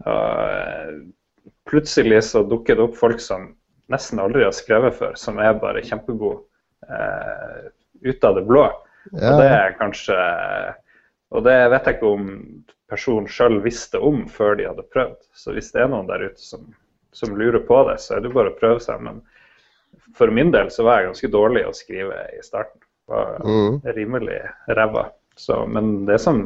og plutselig så dukker det opp folk som nesten aldri har skrevet før, som er bare kjempegode eh, ut av det blå. Ja, Og det er kanskje Og det vet jeg ikke om personen sjøl visste om før de hadde prøvd. Så hvis det er noen der ute som, som lurer på det, så er det bare å prøve seg. Men for min del så var jeg ganske dårlig å skrive i starten. Var mm. rimelig ræva. Men det er som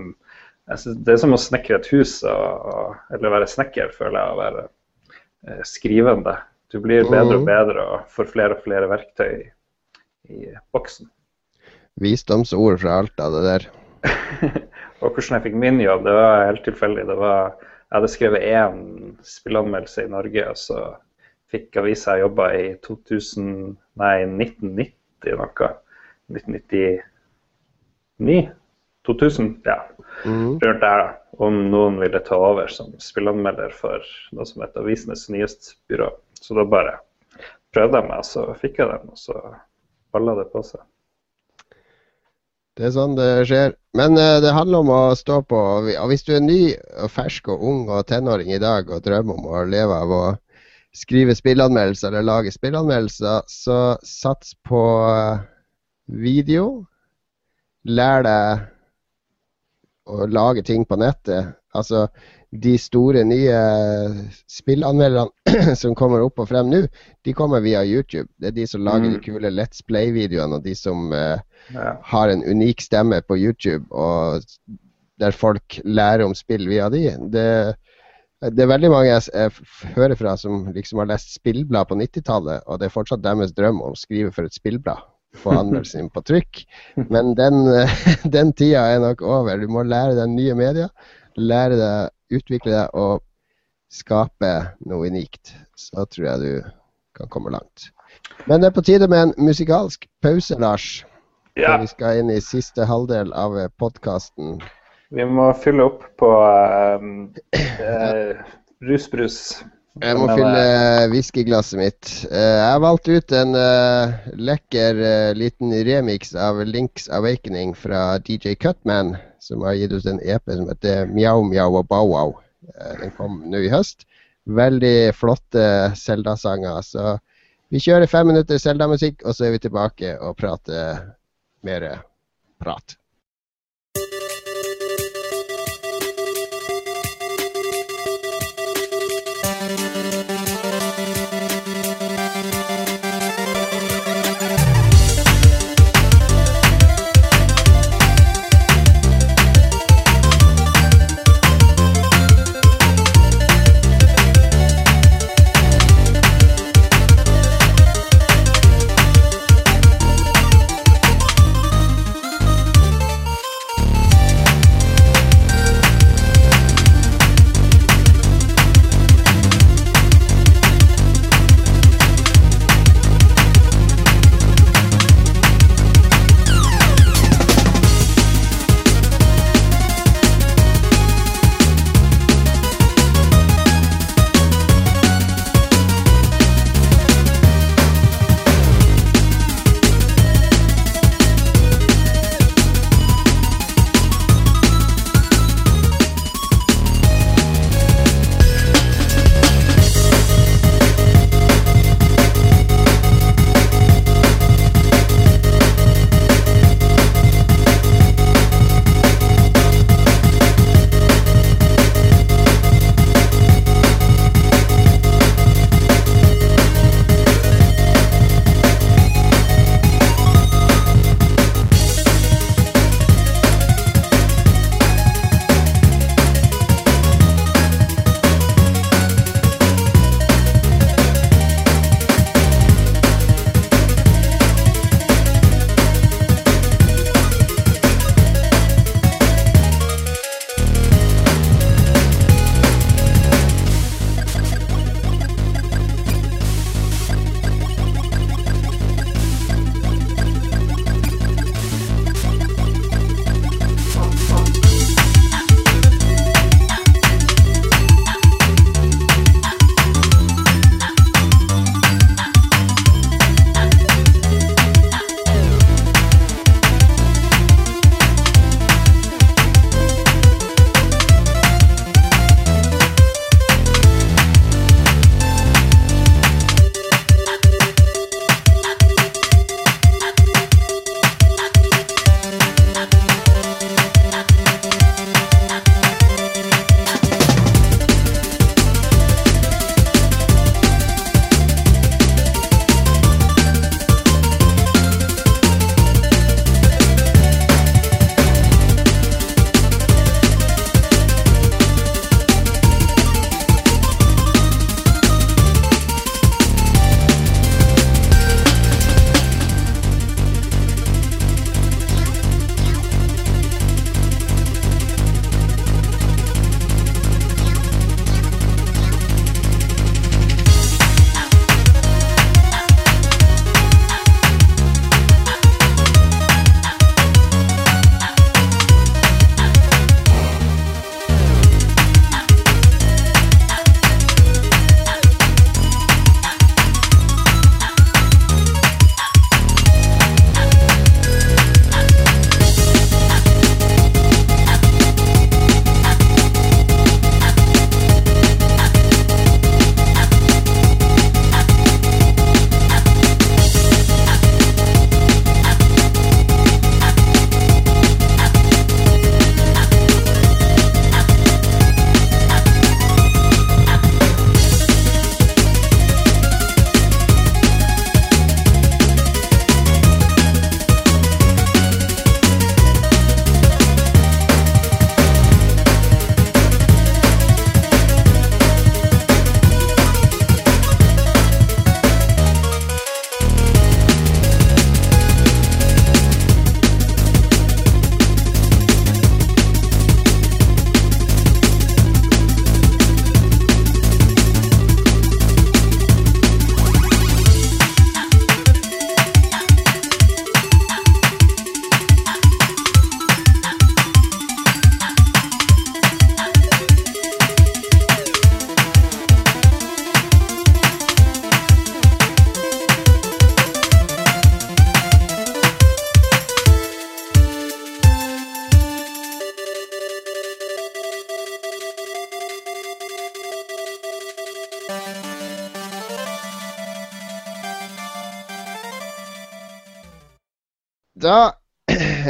det er som å snekre et hus, og, eller være snekker, føler jeg, å være eh, skrivende. Du blir bedre og Mhm. bedre og får flere og flere verktøy i, i boksen. Visdomsord fra alt av det der. og hvordan jeg fikk min jobb, det var helt tilfeldig. Det var, jeg hadde skrevet én spilleanmeldelse i Norge, og så fikk avisa jeg jobba i 2000, nei, 1990 noe. 1999? 2000? Ja, Mm. rundt der. da, Om noen ville ta over som spilleanmelder for noe som heter Avisenes nyhetsbyrå. Så da bare prøvde jeg meg, så fikk jeg den, og så balla det på seg. Det er sånn det skjer. Men uh, det handler om å stå på. Og hvis du er ny og fersk og ung og tenåring i dag og drømmer om å leve av å skrive spillanmeldelser eller lage spillanmeldelser, så sats på eh, video. Lær deg å lage ting på nettet. Altså de store, nye spillanmelderne som kommer opp og frem nå, de kommer via YouTube. Det er de som lager Mm. de kule Let's Play-videoene, og de som eh, Ja. har en unik stemme på YouTube, og der folk lærer om spill via de. Det, det er veldig mange jeg, jeg hører fra som liksom har lest spillblad på 90-tallet, og det er fortsatt deres drøm å skrive for et spillblad. Få anmeldelsen på trykk. Men den, eh, den tida er nok over. Du må lære deg nye medier. Lære deg, utvikle deg og skape noe unikt. Så tror jeg du kan komme langt. Men det er på tide med en musikalsk pause, Lars. ja. Vi skal inn i siste halvdel av podkasten. Vi må fylle opp på um, uh, rusbrus. Jeg må fylle whiskyglasset mitt. Eh, jeg har valgt ut en uh, lekker uh, liten remix av Links Awakening fra DJ Cutman, som har gitt ut en EP som heter Mjau Mjau og Bow Wow. Uh, den kom nå i høst. Veldig flotte Selda-sanger. Så vi kjører fem minutter Selda-musikk, og så er vi tilbake og prater mer prat.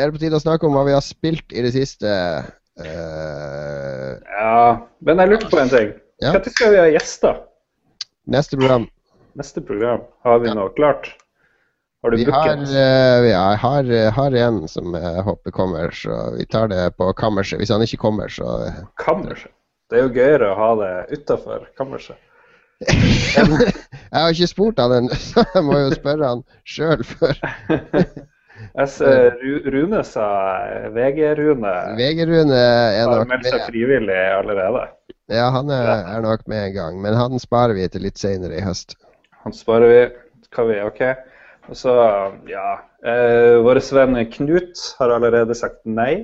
Er det på tide å snakke om hva vi har spilt i det siste. Uh, ja, men jeg lurte på en ting. Ja. Når skal vi ha gjester? neste program. Neste program, har vi Ja. noe klart? Har du Vi booket? uh, ja, jeg har, har en som jeg håper kommer, så vi tar det på kammerset. Hvis han ikke kommer, så Kammerset? Det er jo gøyere å ha det utafor kammerset. Jeg har ikke spurt han ennå, så jeg må jo spørre han sjøl før. Jeg ser Rune sa VG-Rune VG-Rune er nok har nok meldt seg frivillig allerede. Ja, han er, er nok med en gang, men han sparer vi til litt senere i høst. Han sparer vi. Skal vi, OK. Og så, ja eh, Vår venn Knut har allerede sagt nei.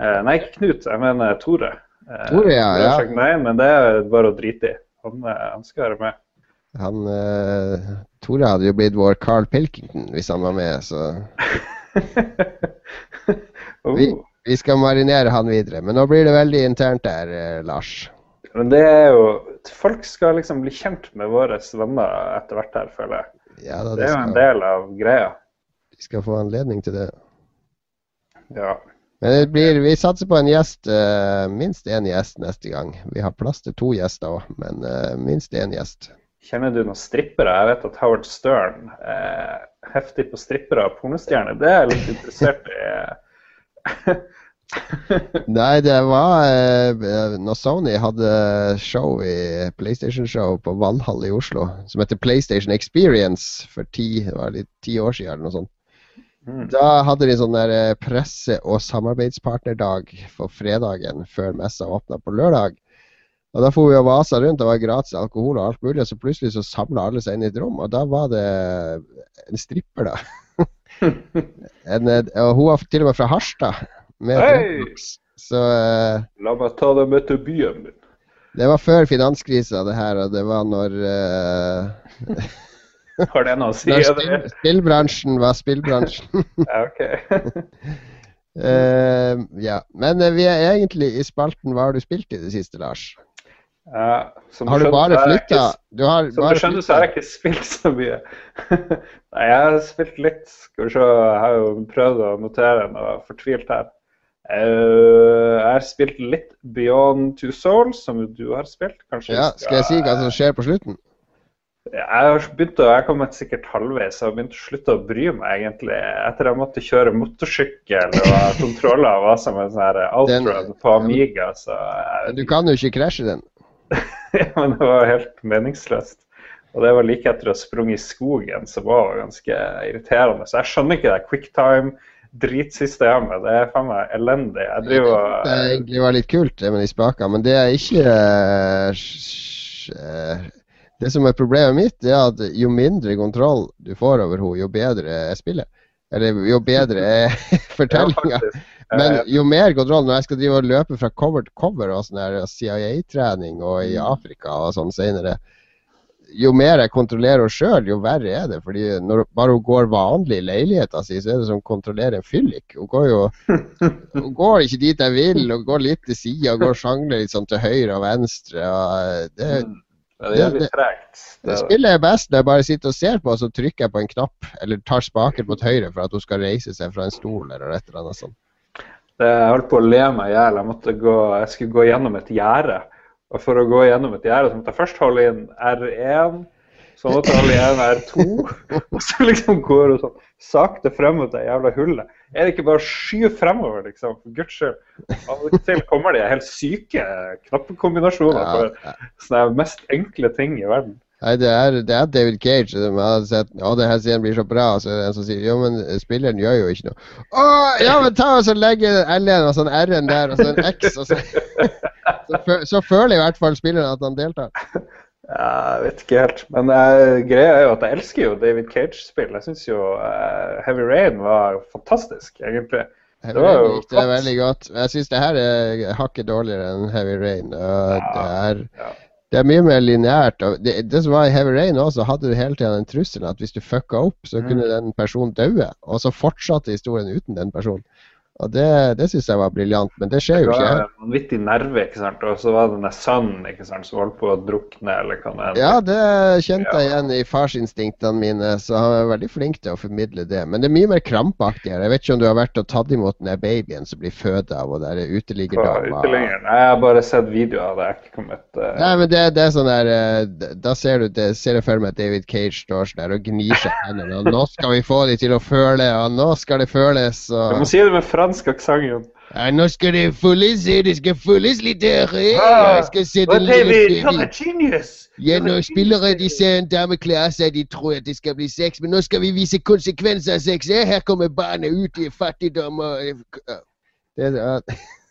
Eh, nei, ikke Knut, jeg mener Tore. Eh, Tore, ja, har ja. sagt nei, men det er bare å drite i. Han, eh, han skal være med. Han eh, Tore hadde jo blitt vår Carl Pilkington hvis han var med, så oh. Vi- vi skal marinere han videre. Men nå blir det veldig internt der, eh, Lars. Men det er jo Folk skal liksom bli kjent med våre venner etter hvert her, føler jeg. Ja, da, Det det, er jo en del av greia. de skal få anledning til det. Ja. Men det blir, vi satser på en gjest, uh, minst én gjest neste gang. Vi har plass til to gjester òg, men uh, minst én gjest. Kjenner du noen strippere? Jeg vet at Howard Stern er heftig på strippere og pornostjerner. Det er jeg litt interessert i. Nei, det var eh, når Sony hadde show i PlayStation-show på Valhall i Oslo som heter PlayStation Experience for ti, det var litt, ti år siden eller noe sånt. Mm. Da hadde de sånn der eh, presse- og samarbeidspartnerdag for fredagen før messa åpna på lørdag. Og Da for vi og vasa rundt, det var gratis alkohol og alt mulig, og så plutselig så samla alle seg inn i et rom, og da var det en stripper, da. en, eh, og hun var til og med fra Harstad. Med Hei! Så uh, La meg ta deg med til byen min. det var før finanskrisa, det her, og det var når uh, Har det noe å si? Når spill, spillbransjen var spillbransjen. Ok. uh, ja. Men vi er egentlig i spalten Hva har du spilt i det siste, Lars? Ja, som Har du bare flytta? ikke- Du har Som du skjønner, så har jeg ikke spilt så mye. Nei, jeg har spilt litt. Skal vi se, jeg har jo prøvd å notere noe fortvilt her. Uh, jeg har spilt litt Beyond Two Souls, som du har spilt. Kanskje Ja, skal jeg si hva som skjer på slutten? Jeg har begynt å, jeg kommet sikkert halvveis og har begynt å slutte å bry meg, egentlig. Etter jeg måtte kjøre motorsykkel og kontroller var som en sånn outrun på Amiga, så jeg, du kan jo ikke krasje den. ja, men det var helt meningsløst. Og det var like etter å ha sprunget i skogen, som var ganske irriterende. Så jeg skjønner ikke det quicktime-dritsystemet. Det er faen meg elendig. Jeg driver Det og egentlig var litt kult, det med de spakene, men det er ikke eh, eh, Det som er problemet mitt, det er at jo mindre kontroll du får over henne, jo bedre er spillet. Eller jo bedre er fortellinga. faktisk, Men eh, jo mer kontroll Når jeg skal drive og løpe fra cover til cover og sånn CIA-trening og i Mm. Afrika og sånn senere Jo mer jeg kontrollerer henne sjøl, jo verre er det. Fordi når bare hun går vanlig i leiligheta si, så er det som å kontrollere en fyllik. Hun går jo Hun går ikke dit jeg vil, hun går litt til sida går sjangler litt sånn til høyre og venstre. Og det, mm, det det- tregt. det Det- spillet er best når jeg bare sitter og ser på, og så trykker jeg på en knapp, eller tar spaken mot høyre for at hun skal reise seg fra en stol eller et eller annet sånt. Jeg holdt på å le meg i hjel. Jeg, jeg skulle gå gjennom et gjerde. Og for å gå gjennom et gjerde så måtte jeg først holde inn R1, så måtte jeg holde igjen R2, og så liksom går du sånn sakte frem mot det jævla hullet. Er det ikke bare å skyve fremover, liksom? For guds skyld. Av og til kommer de helt syke knappekombinasjoner for sånne mest enkle ting i verden. Nei, det er, det er David Cage. som har sett Å, det her scenen blir så bra. Og så er det en som sier Jo, men spilleren gjør jo ikke noe. Å, ja, men ta og så legge L-en og sånn R-en der, og så en X, og så så, fø- så føler i hvert fall spilleren at han deltar. Ja, Jeg vet ikke helt. Men uh, greia er jo at jeg elsker jo David Cage-spill. Jeg syns jo uh, Heavy Rain var fantastisk, egentlig. Heavy Det var jo likte flott. veldig godt. Jeg syns det her er hakket dårligere enn Heavy Rain. Og det er Ja. Det er mye mer lineært. Det, det som var i Heavy Rain også, hadde du hele tiden den trusselen at hvis du fucka opp, så Mm. kunne den personen daue. Og så fortsatte historien uten den personen. Og det, det syns jeg var briljant, men det skjer jo ikke. Det var vanvittig nerve, ikke sant. Og så var det den der sønnen ikke sant, som holdt på å drukne, eller hva det er. Ja, det kjente jeg igjen i farsinstinktene mine, så han er veldig flink til å formidle det. Men det er mye mer krampaktigere. Jeg vet ikke om du har vært og tatt imot den der babyen som blir født av og der uteliggerdama. uteliggeren. Jeg har bare sett videoer av det. Jeg har ikke kommet uh... Nei, men det, det er sånn der eh, Da ser du det, ser jeg for meg at David Cage står sånn der og gnir seg i hendene. Og nå skal vi få de til å føle, og nå skal det føles, Du og må si det med fransk aksent, Nå skal det føles, eh, det skal fulles litt der. eh. Jeg skal se But den lille David, you're baby. a genius! Ja, når spillere de ser en dame kle av seg, de tror at det skal bli sex, men nå skal vi vise konsekvenser av sex. Ja, Her kommer barnet ut i fattigdom og eh, det, uh.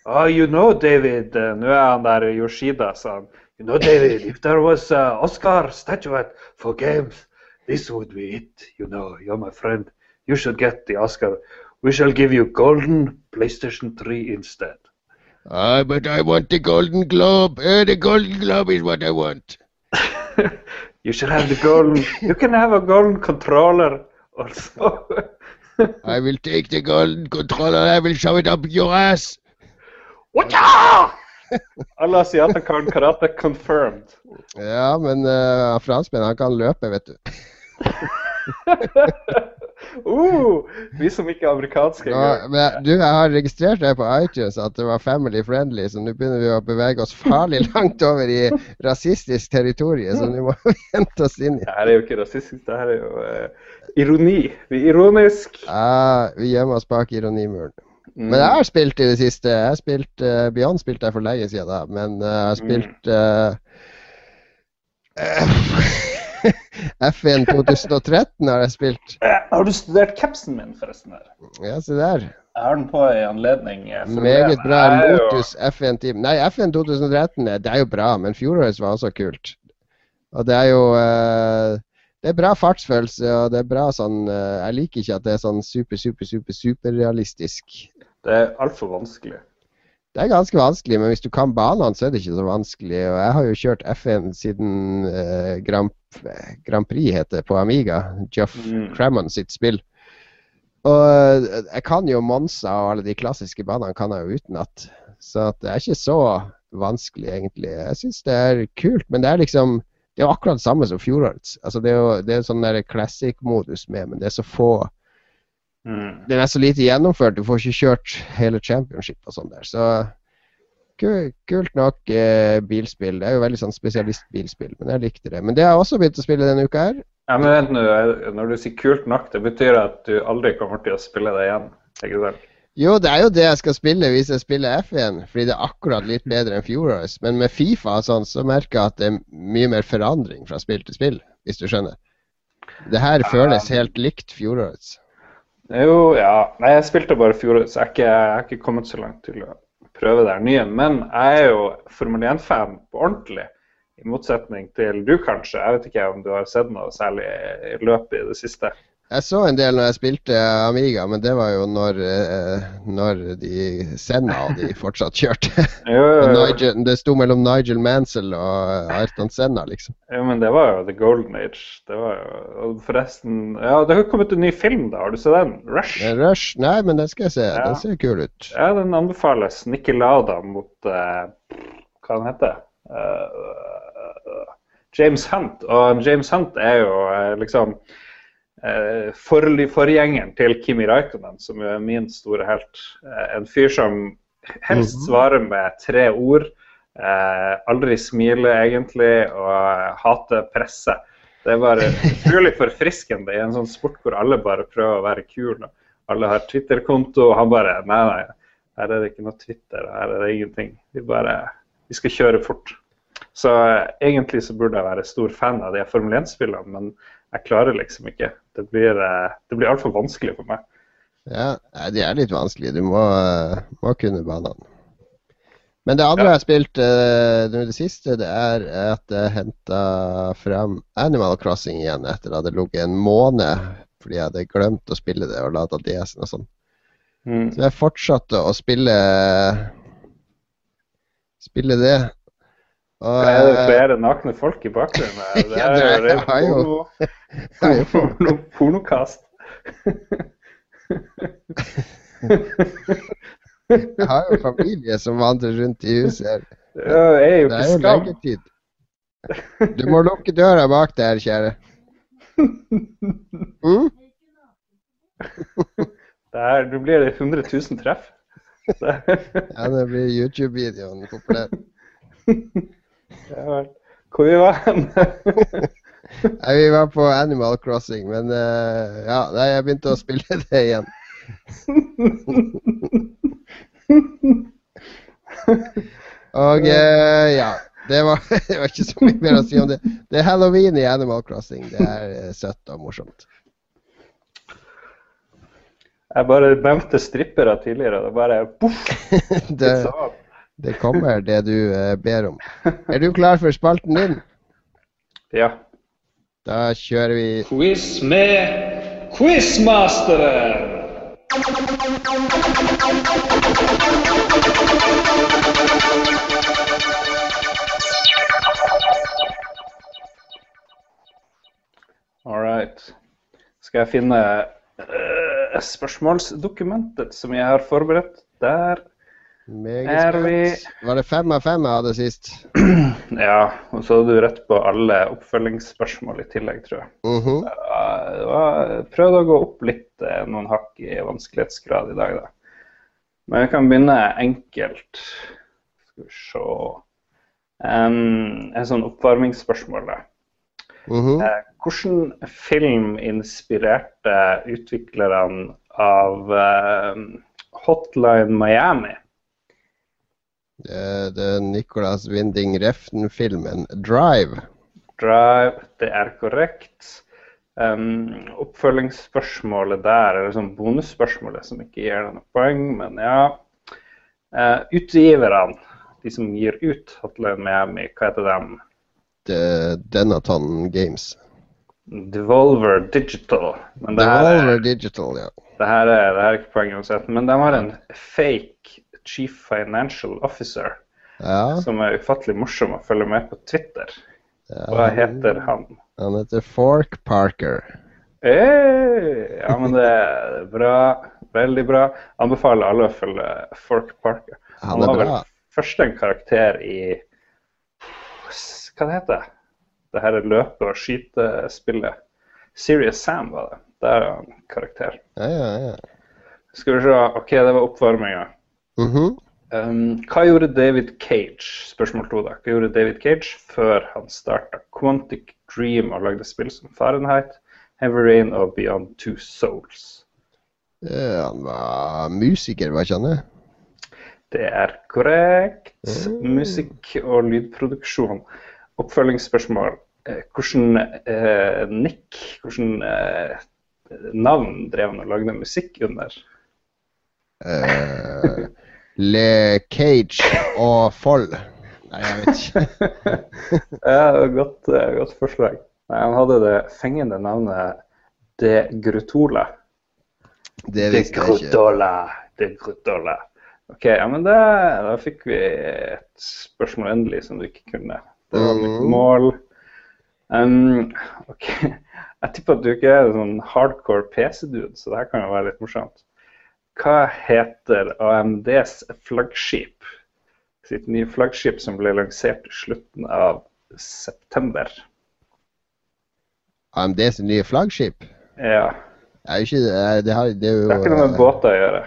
Oh, you know, David Nå er han der Yoshida, sa han. You know, David, if there was an Oscar statuette for games, this would be it. You know, you're my friend. You should get the Oscar. We shall give you golden PlayStation 3 instead. Ah, but I want the golden globe. Eh, the golden globe is what I want. you should have the golden. You can have a golden controller also. I will take the golden controller, I will shove it up your ass. Wacha! Alle asiater kan karate confirmed. Ja, men uh, franskmenn, han kan løpe, vet du. Uh, vi som ikke er amerikanske engang. men, du, jeg har registrert det på iTunes at det var family friendly, så nå begynner vi å bevege oss farlig langt over i rasistisk territorium, så nå må vi hente oss inn i Det her er jo ikke rasistisk, det her er jo uh, ironi. Vi er ironisk. Ja, vi gjemmer oss bak ironimuren. Mm. Men jeg har spilt i det siste. Jeg har spilt uh, Beyond spilte jeg for lenge siden, da. Men uh, jeg har spilt eh, F1 2013 har jeg spilt. Eh, Har du studert capsen min, forresten? her? Ja, se der. Jeg har den på i anledning. eh, Meget bra. Motus jo- Lotus F1 Team. Nei, F1 2013 er- det er jo bra, men fjorårets var også kult. Og det er jo uh, Det er bra fartsfølelse, og det er bra sånn uh, Jeg liker ikke at det er sånn super, super, super, superrealistisk. Det er altfor vanskelig. Det er ganske vanskelig, men hvis du kan banene, så er det ikke så vanskelig. Og jeg har jo kjørt F1 siden eh, Grand, Grand Prix heter på Amiga. Jeff Mm. Crammon sitt spill. Og eh, jeg kan jo Monsa og alle de klassiske banene kan jeg jo utenat. Så det er ikke så vanskelig, egentlig. Jeg syns det er kult, men det er liksom Det er jo akkurat det samme som fjorårets. Altså, det er jo det er sånn classic-modus med, men det er så få Mm. den er så lite gjennomført. Du får ikke kjørt hele championship og sånn der. Så kult nok eh, bilspill. Det er jo veldig sånn spesialistbilspill, men jeg likte det. Men det har jeg også begynt å spille denne uka her. Ja, men vent nå, Når du sier kult nok, det betyr at du aldri kommer til å spille det igjen. Ikke sant? Jo, det er jo det jeg skal spille hvis jeg spiller F1, fordi det er akkurat litt bedre enn fjorårets. Men med Fifa og sånn, så merker jeg at det er mye mer forandring fra spill til spill, hvis du skjønner. Det her føles helt likt fjorårets. Jo, ja. Nei, jeg spilte bare fjorårets. jeg er ikke, har ikke kommet så langt til å prøve det nye. Men jeg er jo Formel 1-fan på ordentlig. I motsetning til du, kanskje. Jeg vet ikke om du har sett noe særlig i løpet i det siste. Jeg så en del når jeg spilte Amiga, men det var jo når, eh, når de Senna og de fortsatt kjørte. Jo, jo, jo. Nigel, det sto mellom Nigel Mansell og Ayrton Senna, liksom. jo, men det var jo The Golden Age. Det var jo og Forresten Ja, det har kommet en ny film, da. Har du sett den? Rush? Rush, nei, men den skal jeg se. Ja. Den ser kul ut. Ja, den anbefales. Nikki Lauda mot eh, Hva den heter uh, James Hunt. Og James Hunt er jo eh, liksom for, forgjengeren til Kimi Raikkonen, som jo er min store helt. Eh, en fyr som helst Mhm. svarer med tre ord. Eh, aldri smiler egentlig, og hater presse. Det er bare utrolig forfriskende i en sånn sport hvor alle bare prøver å være kule. Alle har Twitter-konto, og han bare Nei, nei, her er det ikke noe Twitter, her er det ingenting. Vi bare Vi skal kjøre fort. Så eh, egentlig så burde jeg være stor fan av de Formel 1-spillene, men jeg klarer liksom ikke. Det blir, eh, det blir altfor vanskelig for meg. Ja, de er litt vanskelige. Du må, eh, må kunne banene. Men det andre Ja. jeg har spilt eh, nå i det siste, det er at jeg henta frem Animal Crossing igjen etter at det lå en måned fordi jeg hadde glemt å spille det og lada DS-en og sånn. Mm. Så jeg fortsatte å spille spille det. Og, Er det flere nakne folk i bakgrunnen? Det Ja, er det jo er- jo- porno, porno, pornokast. Jeg har jo familie som vandrer rundt i huset. Ja, er jo ikke skam. leggetid. Du må lukke døra bak der, kjære. Mm? Det er, nå blir det 100 000 treff. Der. Ja, det blir YouTube-videoen populær. Hvor vi var? Nei, vi var på Animal Crossing, men uh, ja, nei, jeg begynte å spille det igjen. Og uh, ja, det var, det var ikke så mye mer å si om det. Det er halloween i Animal Crossing. Det er eh, søtt og morsomt. Jeg bare nevnte strippere tidligere. Det bare poff! Det, kommer, det du eh, ber om. Er du klar for spalten din? Ja. Da kjører vi Quiz med Quizmasteren! All right. Skal jeg finne uh, spørsmålsdokumentet som jeg har forberedt? Der. Meget spent. Var det fem av fem jeg hadde sist? Ja, og så hadde du rett på alle oppfølgingsspørsmål i tillegg, tror jeg. Mm -hmm. var, prøvde å gå opp litt, eh, noen hakk i vanskelighetsgrad i dag, da. Men vi kan begynne enkelt. Skal vi se um, En sånn oppvarmingsspørsmål, da. Mhm. Eh, Hvilken film inspirerte utviklerne av eh, Hotline Miami? Det, det er Nicolas Winding Refn-filmen 'Drive'. Drive, det er korrekt. Um, oppfølgingsspørsmålet der, eller sånn bonusspørsmålet som ikke gir deg noe poeng, men ja. Uh, utgiverne, de som gir ut Hotline Miami, hva heter dem? The Denaton Games. Devolver Digital. Men det her, Devolver er, Digital, ja. det, her er, det her er ikke poeng uansett. Men de har en fake chief financial officer Ja, som er ufattelig morsom å følge med på Twitter. ja. Hva heter han? Han heter Fork Parker. Hey, ja, men det er bra. Veldig bra. Anbefaler alle å følge Fork Parker. Han er var vel først en karakter i Hva det heter det? Det her løpe- og skytespillet. Serious Sam var det. Der er han karakter. Ja, ja, ja. Skal vi se. OK, det var oppvarminga. Mhm. Um, hva gjorde David Cage spørsmål to da, hva gjorde David Cage før han starta Quantic Dream og lagde spill som Fahrenheit, Heavy Rain og Beyond Two Souls? Ja, Han var musiker, hva kjenner jeg? det? Er korrekt. Mm. Musikk og lydproduksjon. Oppfølgingsspørsmål. Eh, Hvordan eh, Nick, hvordan eh, navn drev han og lagde musikk under? Eh, Le Cage og Foll. Nei, jeg vet ikke. Ja, godt, eh, godt forslag. Nei, han hadde det fengende navnet De Grutola. Det De visste jeg ikke. De Grutola. OK, ja, men det, da fikk vi et spørsmål endelig som du ikke kunne. Det var mitt Mhm. mål. Um, OK. Jeg tipper at du ikke er en sånn hardcore PC-dude, så det her kan jo være litt morsomt. Hva heter AMDs flaggskip? Sitt nye flaggskip som ble lansert i slutten av september. AMDs nye flaggskip? Ja. Det er jo ikke det, det, har, det er jo Det har ikke noe med eh, båter å gjøre.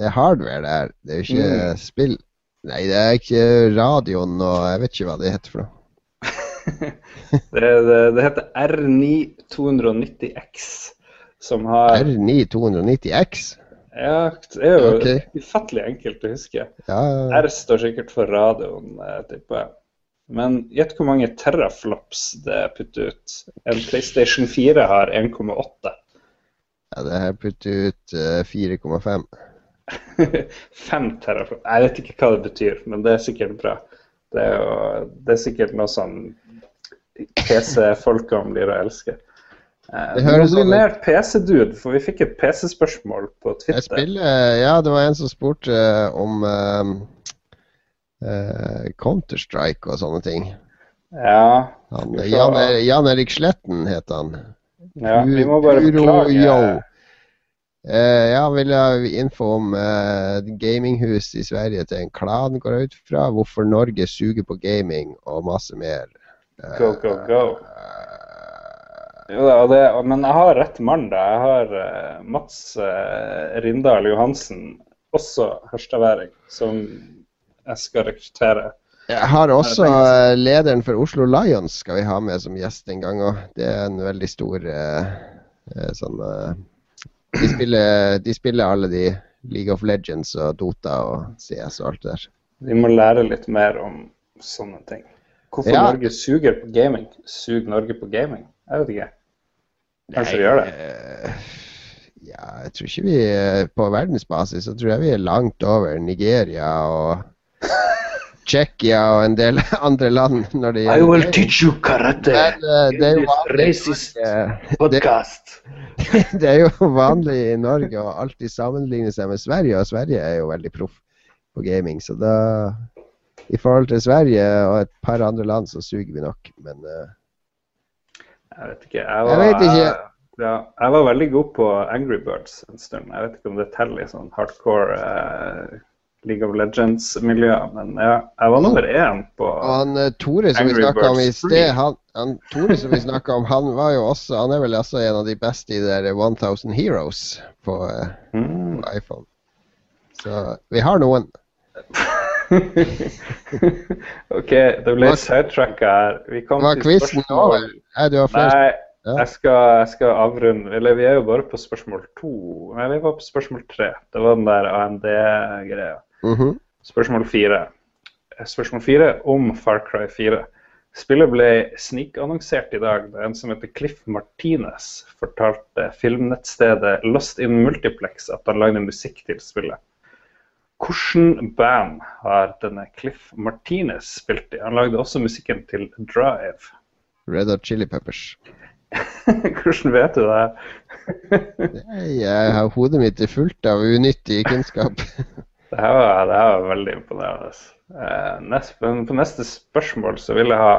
Det er hardware, det her. Det er jo ikke Mm. spill. Nei, det er ikke radioen og jeg vet ikke hva det heter for noe. Det, det, det heter R9290X, som har R9290X? Ja, det er jo okay. ufattelig enkelt å huske. Ja, R står sikkert for radioen, eh, tipper jeg. Men gjett hvor mange teraflops det putter ut. En PlayStation 4 har 1,8. ja det her putter ut eh, 4,5. 5 teraflops. Jeg vet ikke hva det betyr, men det er sikkert bra. Det er, jo, det er sikkert noe som PC-folkene blir å elske. Eh, mer PC-dude, for vi fikk et PC-spørsmål på Jeg Twitter. spiller Ja, det var en som spurte eh, om uh, eh, Counter-Strike og sånne ting. Ja, Han. Jan, Er- Jan Erik Sletten het han. ja, vi må bare beklage. Eh, ja, vil jeg ha info om uh, gaminghus i Sverige til en klan, går jeg ut fra. Hvorfor Norge suger på gaming, og masse mer. Uh, Go, go, go. Jo da, det, men jeg har rett mann, da. Jeg har eh, Mats eh, Rindal Johansen, også hørstaværing, som jeg skal rekruttere. Jeg har også eh, lederen for Oslo Lions skal vi ha med som gjest en gang òg. Det er en veldig stor sånn de, spiller, de spiller alle de League of Legends og Dota og CS og alt det der. Vi må lære litt mer om sånne ting. Hvorfor Ja. Norge suger på gaming? Suger Norge på gaming? Jeg vet ikke. Kanskje vi gjør det. Eh, Ja, jeg tror ikke vi er På verdensbasis så tror jeg vi er langt over Nigeria og Tsjekkia og en del andre land når det gjelder gaming. teach you karate Men eh, det er jo vanlig podcast. det er jo vanlig i Norge å alltid sammenligne seg med Sverige, og Sverige er jo veldig proff på gaming. Så da I forhold til Sverige og et par andre land, så suger vi nok. Men eh, Jeg vet ikke. Jeg Jeg var, vet ikke. ja, jeg var veldig god på Angry Birds en stund. Jeg vet ikke om det teller i sånn hardcore eh, League of Legends-miljø, men ja, jeg var nummer én på han eh, Tore som vi Angry snakka om i Birds sted, han, han Tore som vi snakket om, han var jo også Han er vel også en av de beste i det der 1000 Heroes på, eh, Mm. på iPhone. Så vi har noen. OK, det ble sidetracka her. Vi kom Var til quizen spørsmål- over? Nei, du har flere Nei, Ja. jeg skal, jeg skal avrunde Eller vi er jo bare på spørsmål to. Nei, vi var på spørsmål tre. Det var den der AMD-greia. Mhm. Spørsmål fire. Spørsmål fire om Far Cry 4. Spillet ble snikannonsert i dag da en som heter Cliff Martinez fortalte filmnettstedet Lost in Multiplex at han lagde musikk til spillet. Hvilken band har denne Cliff Martinez spilt i? Han lagde også musikken til Drive. Red Hot Chili Peppers. Hvordan vet du det? Jeg har hodet mitt er fullt av unyttig kunnskap. Det her var, det her var veldig imponerende. Eh, nest, på neste spørsmål så vil jeg ha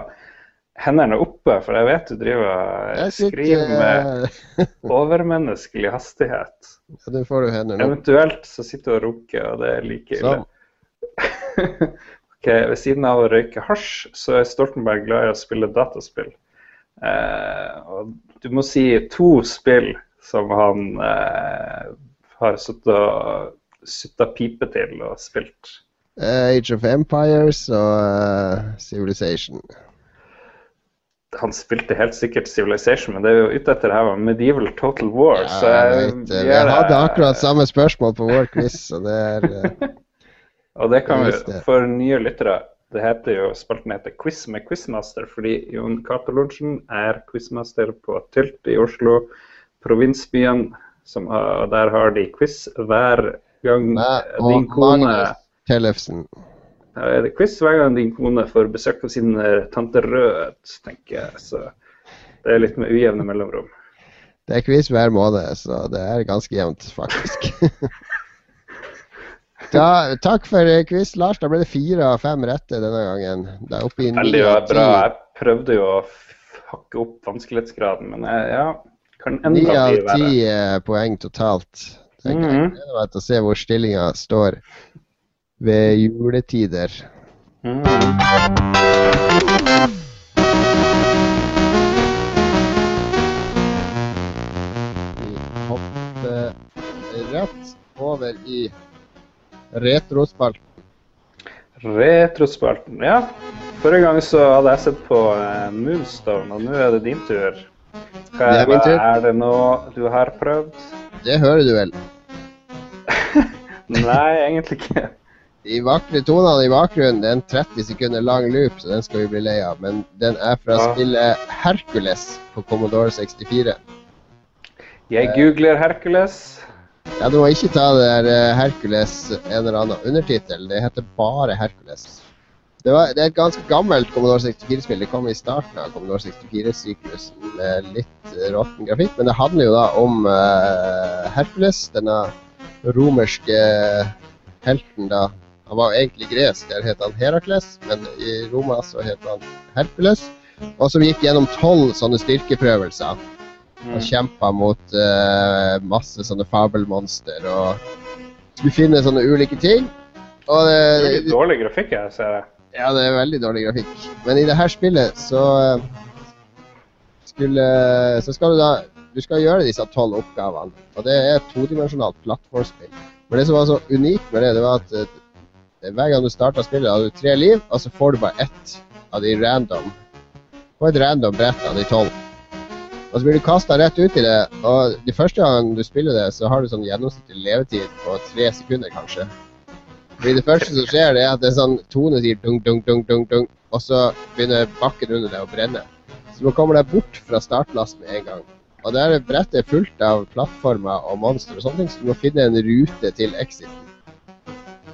hendene oppe, for jeg vet du driver Jeg skriver med eh, overmenneskelig hastighet. ja, Det får du hender nå. Eventuelt så sitter du og runker, og det er like ille. Ok, Ved siden av å røyke hasj, så er Stoltenberg glad i å spille dataspill. Eh, og du må si to spill som han eh, har sittet og sutta pipe til og spilt. Eh, Age of Empires og uh, Civilization. Han spilte helt sikkert Civilization, men det er jo ute etter her var Medieval Total War. så jeg jeg vet. Vi hadde akkurat samme spørsmål på vår quiz, så det er eh, Og det kan vi, for nye lyttere, det heter jo, spalten heter Quiz med Quizmaster, fordi Jon Cato Lorentzen er quizmaster på Tylt i Oslo, provinsbyen, som, og der har de quiz hver gang Nei, din og kone Magnus Tellefsen. Ja, er det quiz hver gang din kone får besøk av sin eh, tante Rød, tenker jeg. Så det er litt med ujevne mellomrom. Det er quiz hver måned, så det er ganske jevnt, faktisk. da, takk for eh, quiz, Lars. Da ble det fire av fem rette denne gangen. Det er oppe i ni Veldig bra. Jeg prøvde jo å hakke opp vanskelighetsgraden, men jeg, ja, kan Ni enda av bli verre. ti eh, poeng totalt. Jeg gleder meg til å se hvor stillinga står ved juletider. Mm. Vi hopper rett over i retrospalten. Retrospalten, ja. Forrige gang så hadde jeg sett på eh, Moonstone, og nå er det din tur. Hva Det er er det nå du har prøvd? Det hører du vel. Nei, egentlig ikke. De vakre tonene i bakgrunnen det er en 30 sekunder lang loop, så den skal vi bli lei av. Men den er fra Ja. spillet Hercules på Commodore 64. Jeg googler Hercules. Ja, Du må ikke ta det der eh, Hercules en eller annen undertittel. Det heter bare Hercules. Det, var, det er et ganske gammelt Commodore 64-spill. Det kom i starten av Commodore 64-syklusen med litt eh, råtten grafikk. Men det handler jo da om uh, Hercules, denne romerske helten da. Han var egentlig gresk, der het han Herakles, men i Roma så het han Hercules. Og som gikk gjennom tolv sånne styrkeprøvelser. Mm. og kjempa mot uh, masse sånne fabelmonster. Og skulle finne sånne ulike ting. Og Det er det, litt dårlig grafikk, jeg ser jeg. ja, det er veldig dårlig grafikk. Men i det her spillet så eh, skulle Så skal du da Du skal gjøre disse tolv oppgavene. Og det er et todimensjonalt plattformspill. Men det som var så unikt med det, det var at eh, hver gang du starter spillet, har du tre liv, og så får du bare ett av de random På et random brett av de tolv. Og så blir du kasta rett ut i det. Og de første gang du spiller det, så har du sånn gjennomsnittlig levetid på tre sekunder, kanskje. Fordi det første som skjer, det er at det er sånn tone sier dung, dung, dung, dung, dung, og så begynner bakken under deg å brenne. Så du må komme deg bort fra startlast med en gang. Og der er fullt av plattformer og monstre og sånne ting, så du må finne en rute til exiten.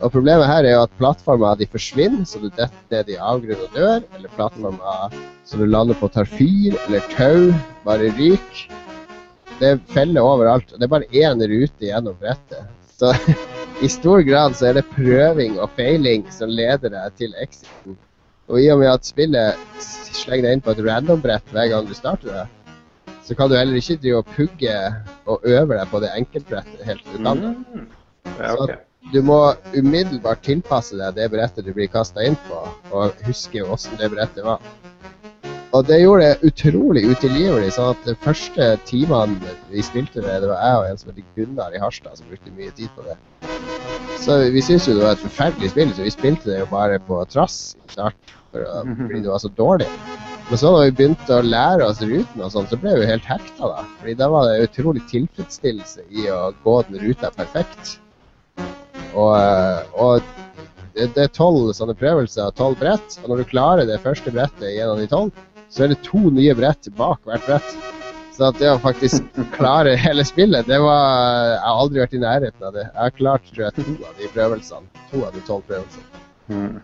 Og problemet her er jo at plattformer de forsvinner, så du detter ned i avgrunn og dør. Eller plattformer så du lander på tar fyr, eller tau, bare ryker. Det er feller overalt. og Det er bare én rute gjennom brettet. Så i stor grad så er det prøving og feiling som leder deg til exiten. Og i og med at spillet slenger deg inn på et random-brett hver gang du starter det, så kan du heller ikke drive og pugge og øve deg på det enkeltbrettet helt til du kan det. Mm. Ja, ok. Du må umiddelbart tilpasse deg det brettet du blir kasta inn på, og huske åssen det brettet var. Og det gjorde det utrolig utilgivelig. sånn at de første timene vi spilte det, det var jeg og en som heter Gunnar i Harstad som brukte mye tid på det. Så vi syntes jo det var et forferdelig spill, så vi spilte det jo bare på trass i å, fordi det var så dårlig. Men så da vi begynte å lære oss ruten, og sånn, så ble vi helt hekta. da. Fordi da var det utrolig tilfredsstillelse i å gå den ruta perfekt. Og, eh, og det, det er tolv sånne prøvelser, tolv brett. Og når du klarer det første brettet i en av de tolv, så er det to nye brett bak hvert brett. Så det å faktisk klare hele spillet, det var Jeg har aldri vært i nærheten av det. Jeg har klart tror jeg, to av de prøvelsene. To av de tolv prøvelsene. Mm.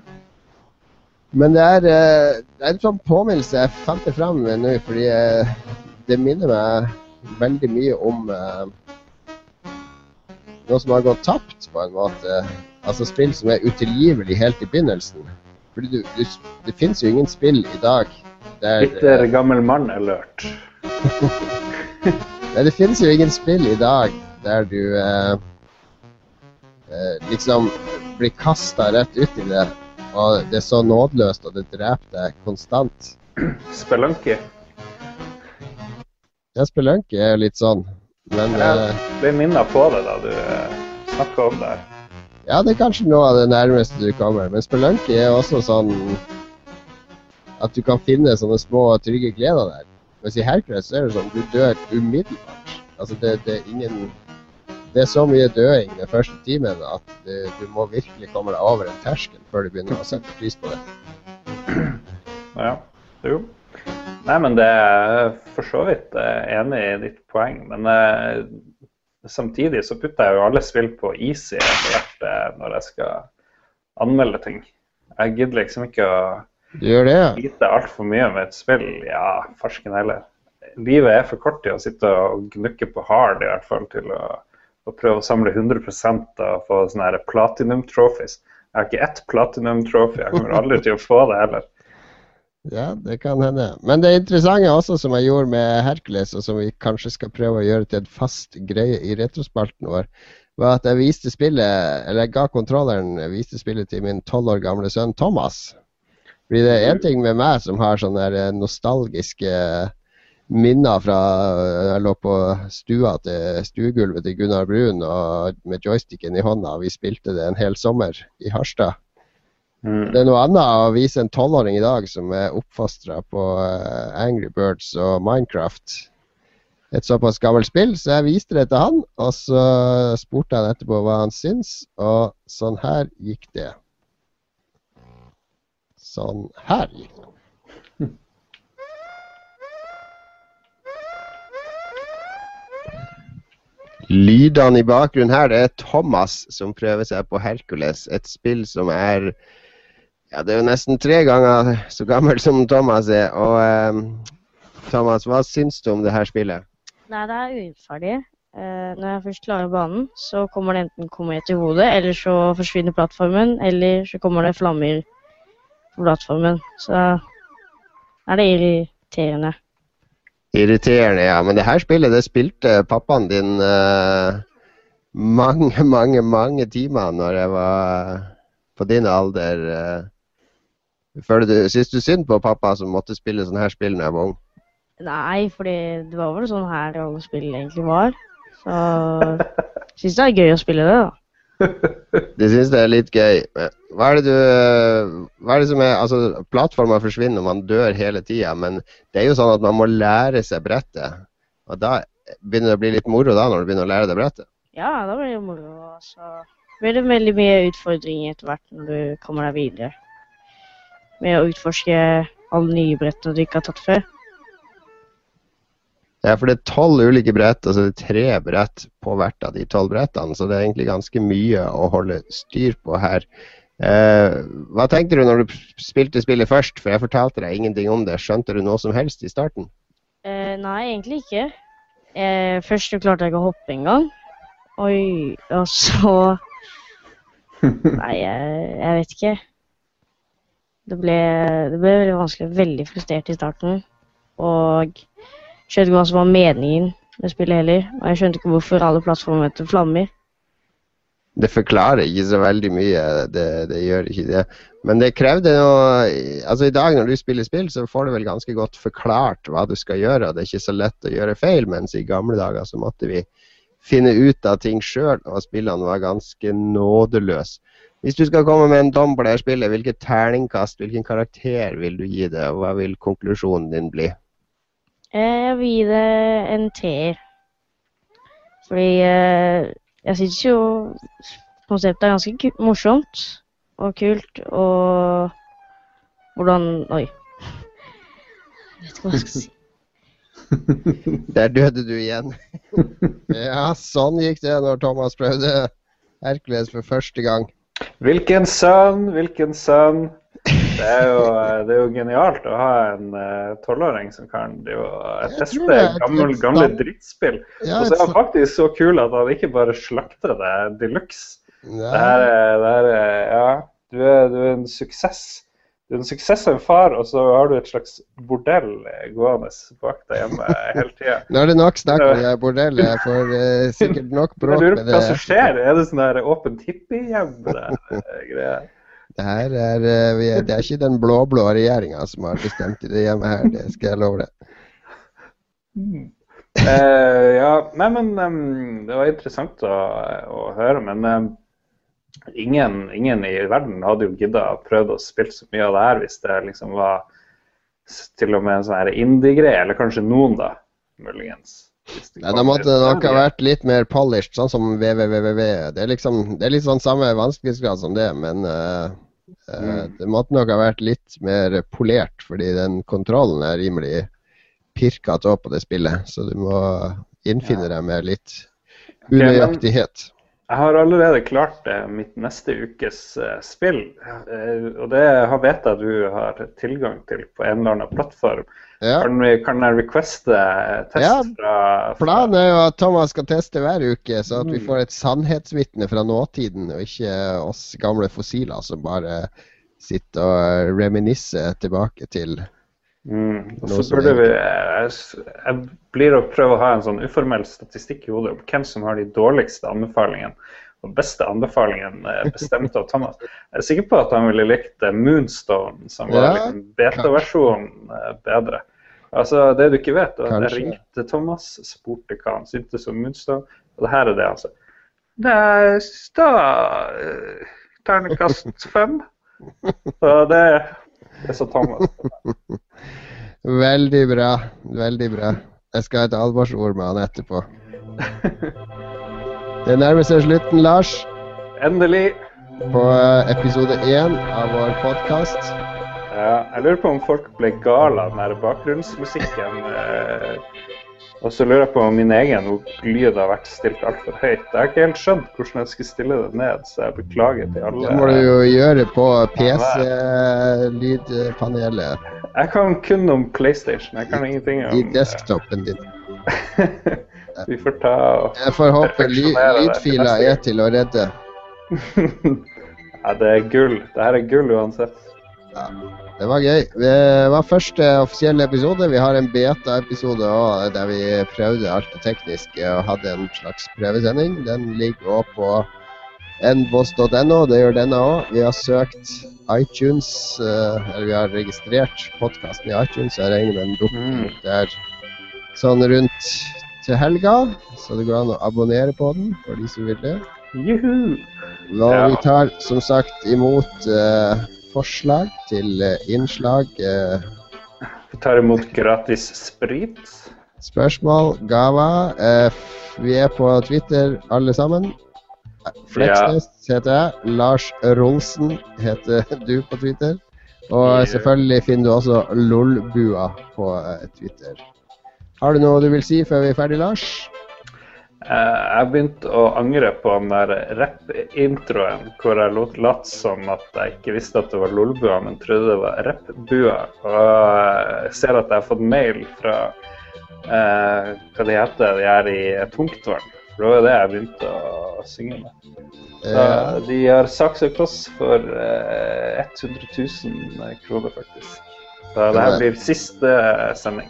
Men det er, eh, det er en sånn påminnelse. Jeg fant det fram nå fordi eh, det minner meg veldig mye om noe som har gått tapt, på en måte. Altså spill som er utilgivelig helt i begynnelsen. Fordi du, du, det fins jo ingen spill i dag der Bitter gammel mann-alert. Nei, det finnes jo ingen spill i dag der du eh, eh, liksom blir kasta rett ut i det, og det er så nådeløst, og det dreper deg konstant. Spelunky. Ja, Spelunky er litt sånn, men eh, Jeg ble minnet på det da du snakka om det. ja, det er kanskje noe av det nærmeste du kommer. Men Spelunky er også sånn at du kan finne sånne små trygge gleder der. Mens i Hercules er det sånn du dør umiddelbart. Altså det, det er ingen Det er så mye døing den første timen at du, du må virkelig komme deg over en terskel før du begynner å sette pris på det. Ja, jo. Nei, men det er for så vidt eh, enig i ditt poeng. Men eh, samtidig så putter jeg jo alle spill på easy etter hvert når jeg skal anmelde ting. Jeg gidder liksom ikke å gjør det, ja? vite altfor mye om et spill. Ja, farsken heller. Livet er for kort til å sitte og gnukke på hard, i hvert fall, til å, å prøve å samle 100 og få sånne platinum trophies. Jeg har ikke ett platinum trophy, jeg kommer aldri til å få det heller. Ja, det kan hende. Men det interessante også som jeg gjorde med Hercules, og som vi kanskje skal prøve å gjøre til en fast greie i retrospalten vår, var at jeg viste spillet, eller jeg ga kontrolleren viste spillet til min tolv år gamle sønn Thomas. Fordi det er én ting med meg som har sånne nostalgiske minner fra jeg lå på stua til stuegulvet til Gunnar Brun og med joysticken i hånda. Vi spilte det en hel sommer i Harstad. Mm. Det er noe annet å vise en tolvåring i dag som er oppfostra på eh, Angry Birds og Minecraft. Et såpass gammelt spill, så jeg viste det til han, og så spurte han etterpå hva han syns, og sånn her gikk det. Sånn her gikk det. Lydene i bakgrunnen her, det er Thomas som prøver seg på Hercules. Et spill som er ja, det er jo nesten tre ganger så gammel som Thomas er. Og eh, Thomas, hva syns du om det her spillet? Nei, det er urettferdig. Eh, når jeg først klarer banen, så kommer det enten komet i hodet, eller så forsvinner plattformen, eller så kommer det flammer på plattformen. Så er det irriterende. Irriterende, ja. Men det her spillet det spilte pappaen din eh, mange, mange, mange timer når jeg var på din alder. Eh. Føler du, Syns du synd på pappa som måtte spille sånne her spill når jeg var ung? Nei, fordi det var vel sånn her alle spill egentlig var. Så syns det er gøy å spille det, da. De syns det er litt gøy. Hva er det du Hva er det som er Altså, plattforma forsvinner, og man dør hele tida, men det er jo sånn at man må lære seg brettet. Og da begynner det å bli litt moro da, når du begynner å lære deg brettet. Ja, da blir det moro. og Så blir det veldig mye utfordringer etter hvert når du kommer deg videre. Med å utforske alle nye brettene du ikke har tatt før. Ja, for det er tolv ulike brett, altså det er tre brett på hvert av de tolv brettene. Så det er egentlig ganske mye å holde styr på her. Eh, hva tenkte du når du spilte spillet først? For jeg fortalte deg ingenting om det. Skjønte du noe som helst i starten? Eh, nei, egentlig ikke. Eh, først klarte jeg ikke å hoppe engang. Oi, og så Nei, jeg, jeg vet ikke. Det ble, det ble veldig vanskelig. Veldig frustrert i starten. Og skjønte ikke hva som var meningen med spillet heller. Og jeg skjønte ikke hvorfor alle plattformene heter flammer. Det forklarer ikke så veldig mye, det, det gjør ikke det. Men det krevde noe Altså I dag når du spiller spill, så får du vel ganske godt forklart hva du skal gjøre. og Det er ikke så lett å gjøre feil, mens i gamle dager så måtte vi finne ut av ting sjøl, og spillene var ganske nådeløse. Hvis du skal komme med en dom på det spillet, hvilket terningkast, hvilken karakter vil du gi det, og hva vil konklusjonen din bli? Eh, Jeg vil gi det en T-er. Fordi eh, jeg syns jo konseptet er ganske morsomt og kult, og hvordan Oi. Jeg vet ikke hva jeg skal si. Der døde du igjen. ja, sånn gikk det når Thomas prøvde Hercules for første gang. Hvilken sønn, hvilken sønn. Det er jo, det er jo genialt å ha en tolvåring uh, som kan drive og teste det et- gamle, drittspill. Og så er han faktisk så kul at han ikke bare slakter det de luxe. Det her er, det her er Ja, du er, du er en suksess. Du er en suksess som far, og så har du et slags bordell eh, gående bak deg hjemme hele tida. Nå er det nok snakk om det bordellet. Jeg får uh, sikkert nok bråk med det. hva som skjer. Er det sånn der åpent hippiehjem? det? Det her er, eh, det er ikke den blå-blå regjeringa som har bestemt det hjemme her, det skal jeg love deg. uh, ja, nei, men um, det var interessant å, å høre, men em, ingen, ingen i verden hadde jo gidda å prøve å spille så mye av det her hvis det liksom var til og med en sånn indie-greie, eller kanskje noen, da, muligens. Nei, da måtte det nok ha vært litt mer polished, sånn som www. Det er liksom, det er litt sånn samme vanskelighetsgrad som det, men uh, Mm. det måtte nok ha vært litt mer polert, fordi den kontrollen er rimelig pirkete òg på det spillet. Så du må innfinne deg med litt men- unøyaktighet. Jeg har allerede klart mitt neste ukes eh, spill, eh, og det har- vet jeg du har tilgang til på en eller annen plattform. Ja. Kan, vi, kan jeg requeste eh, test Ja, fra, fra Planen er jo at Thomas skal teste hver uke, så at vi Mm. får et sannhetsvitne fra nåtiden, og ikke oss gamle fossiler som bare sitter og reminiscer tilbake til Mm. Og så burde vi jeg, blir å prøve å ha en sånn uformell statistikk i hodet om hvem som har de dårligste anbefalingene. Og beste anbefalingen eh, bestemt av Thomas. Jeg er sikker på at han ville likt eh, Moonstone, som var Ja, liksom beta-versjonen eh, bedre. Altså, Det du ikke vet, er at jeg ringte Thomas, spurte hva han syntes om Moonstone, og det her er det han sa. Det er da Ternekast fem. Så det, det sa Thomas. Veldig bra. Veldig bra. Jeg skal ha et alvorsord med han etterpå. Det nærmer seg slutten, Lars, Endelig. på eh, episode én av vår podkast. Ja, jeg lurer på om folk ble gale av den bakgrunnsmusikken. Eh, og så lurer jeg på om min egen lyd har vært stilt altfor høyt. Jeg har ikke helt skjønt hvordan jeg skulle stille det ned, så jeg beklager til alle. Det må du jo gjøre på PC-lydpanelet Jeg kan kun om PlayStation. Jeg kan ingenting om i desktopen din. Vi får ta og Jeg får håpe ly neste er til å redde. Ja, det er gull. Det her er gull uansett. Det var gøy. Det var første offisielle episode. Vi har en beta-episode der vi prøvde alt det tekniske og hadde en slags prøvesending. Den ligger òg på nboss.no. Det gjør denne òg. Vi har søkt iTunes, eh, eller vi har registrert podkasten i iTunes. Jeg regner med den dukker Mm. opp der sånn rundt til helga. Så det går an å abonnere på den for de som vil det. Juhu! Og Ja. vi tar som sagt imot eh, forslag til eh, innslag, eh, Vi tar imot gratis sprit. spørsmål, gaver. Eh, vi er på Twitter alle sammen. Fleksnes heter jeg. Lars Rolsen heter du på Twitter. Og selvfølgelig finner du også Lolbua på Twitter. Har du noe du vil si før vi er ferdig, Lars? Eh, Jeg begynte å angre på den der rapp-introen hvor jeg lot late som at jeg ikke visste at det var Lolbua, men trodde det var rapp-bua. Og jeg ser at jeg har fått mail fra eh, hva de heter, de er i tungtvann. For det var jo det jeg begynte å synge med. Så Eh, de har saksøkt oss for eh, 100 000 kroner, faktisk. Så det her blir siste sending.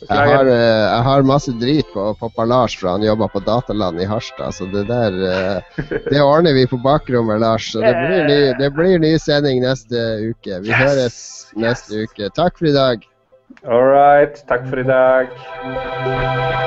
Jeg, har, eh, jeg har masse drit på pappa Lars fra han jobba på Dataland i Harstad, så det der eh, Det ordner vi på bakrommet, Lars. Så det blir ny, det blir ny sending neste uke. Vi høres neste uke. Takk for i dag. All right. Takk for i dag.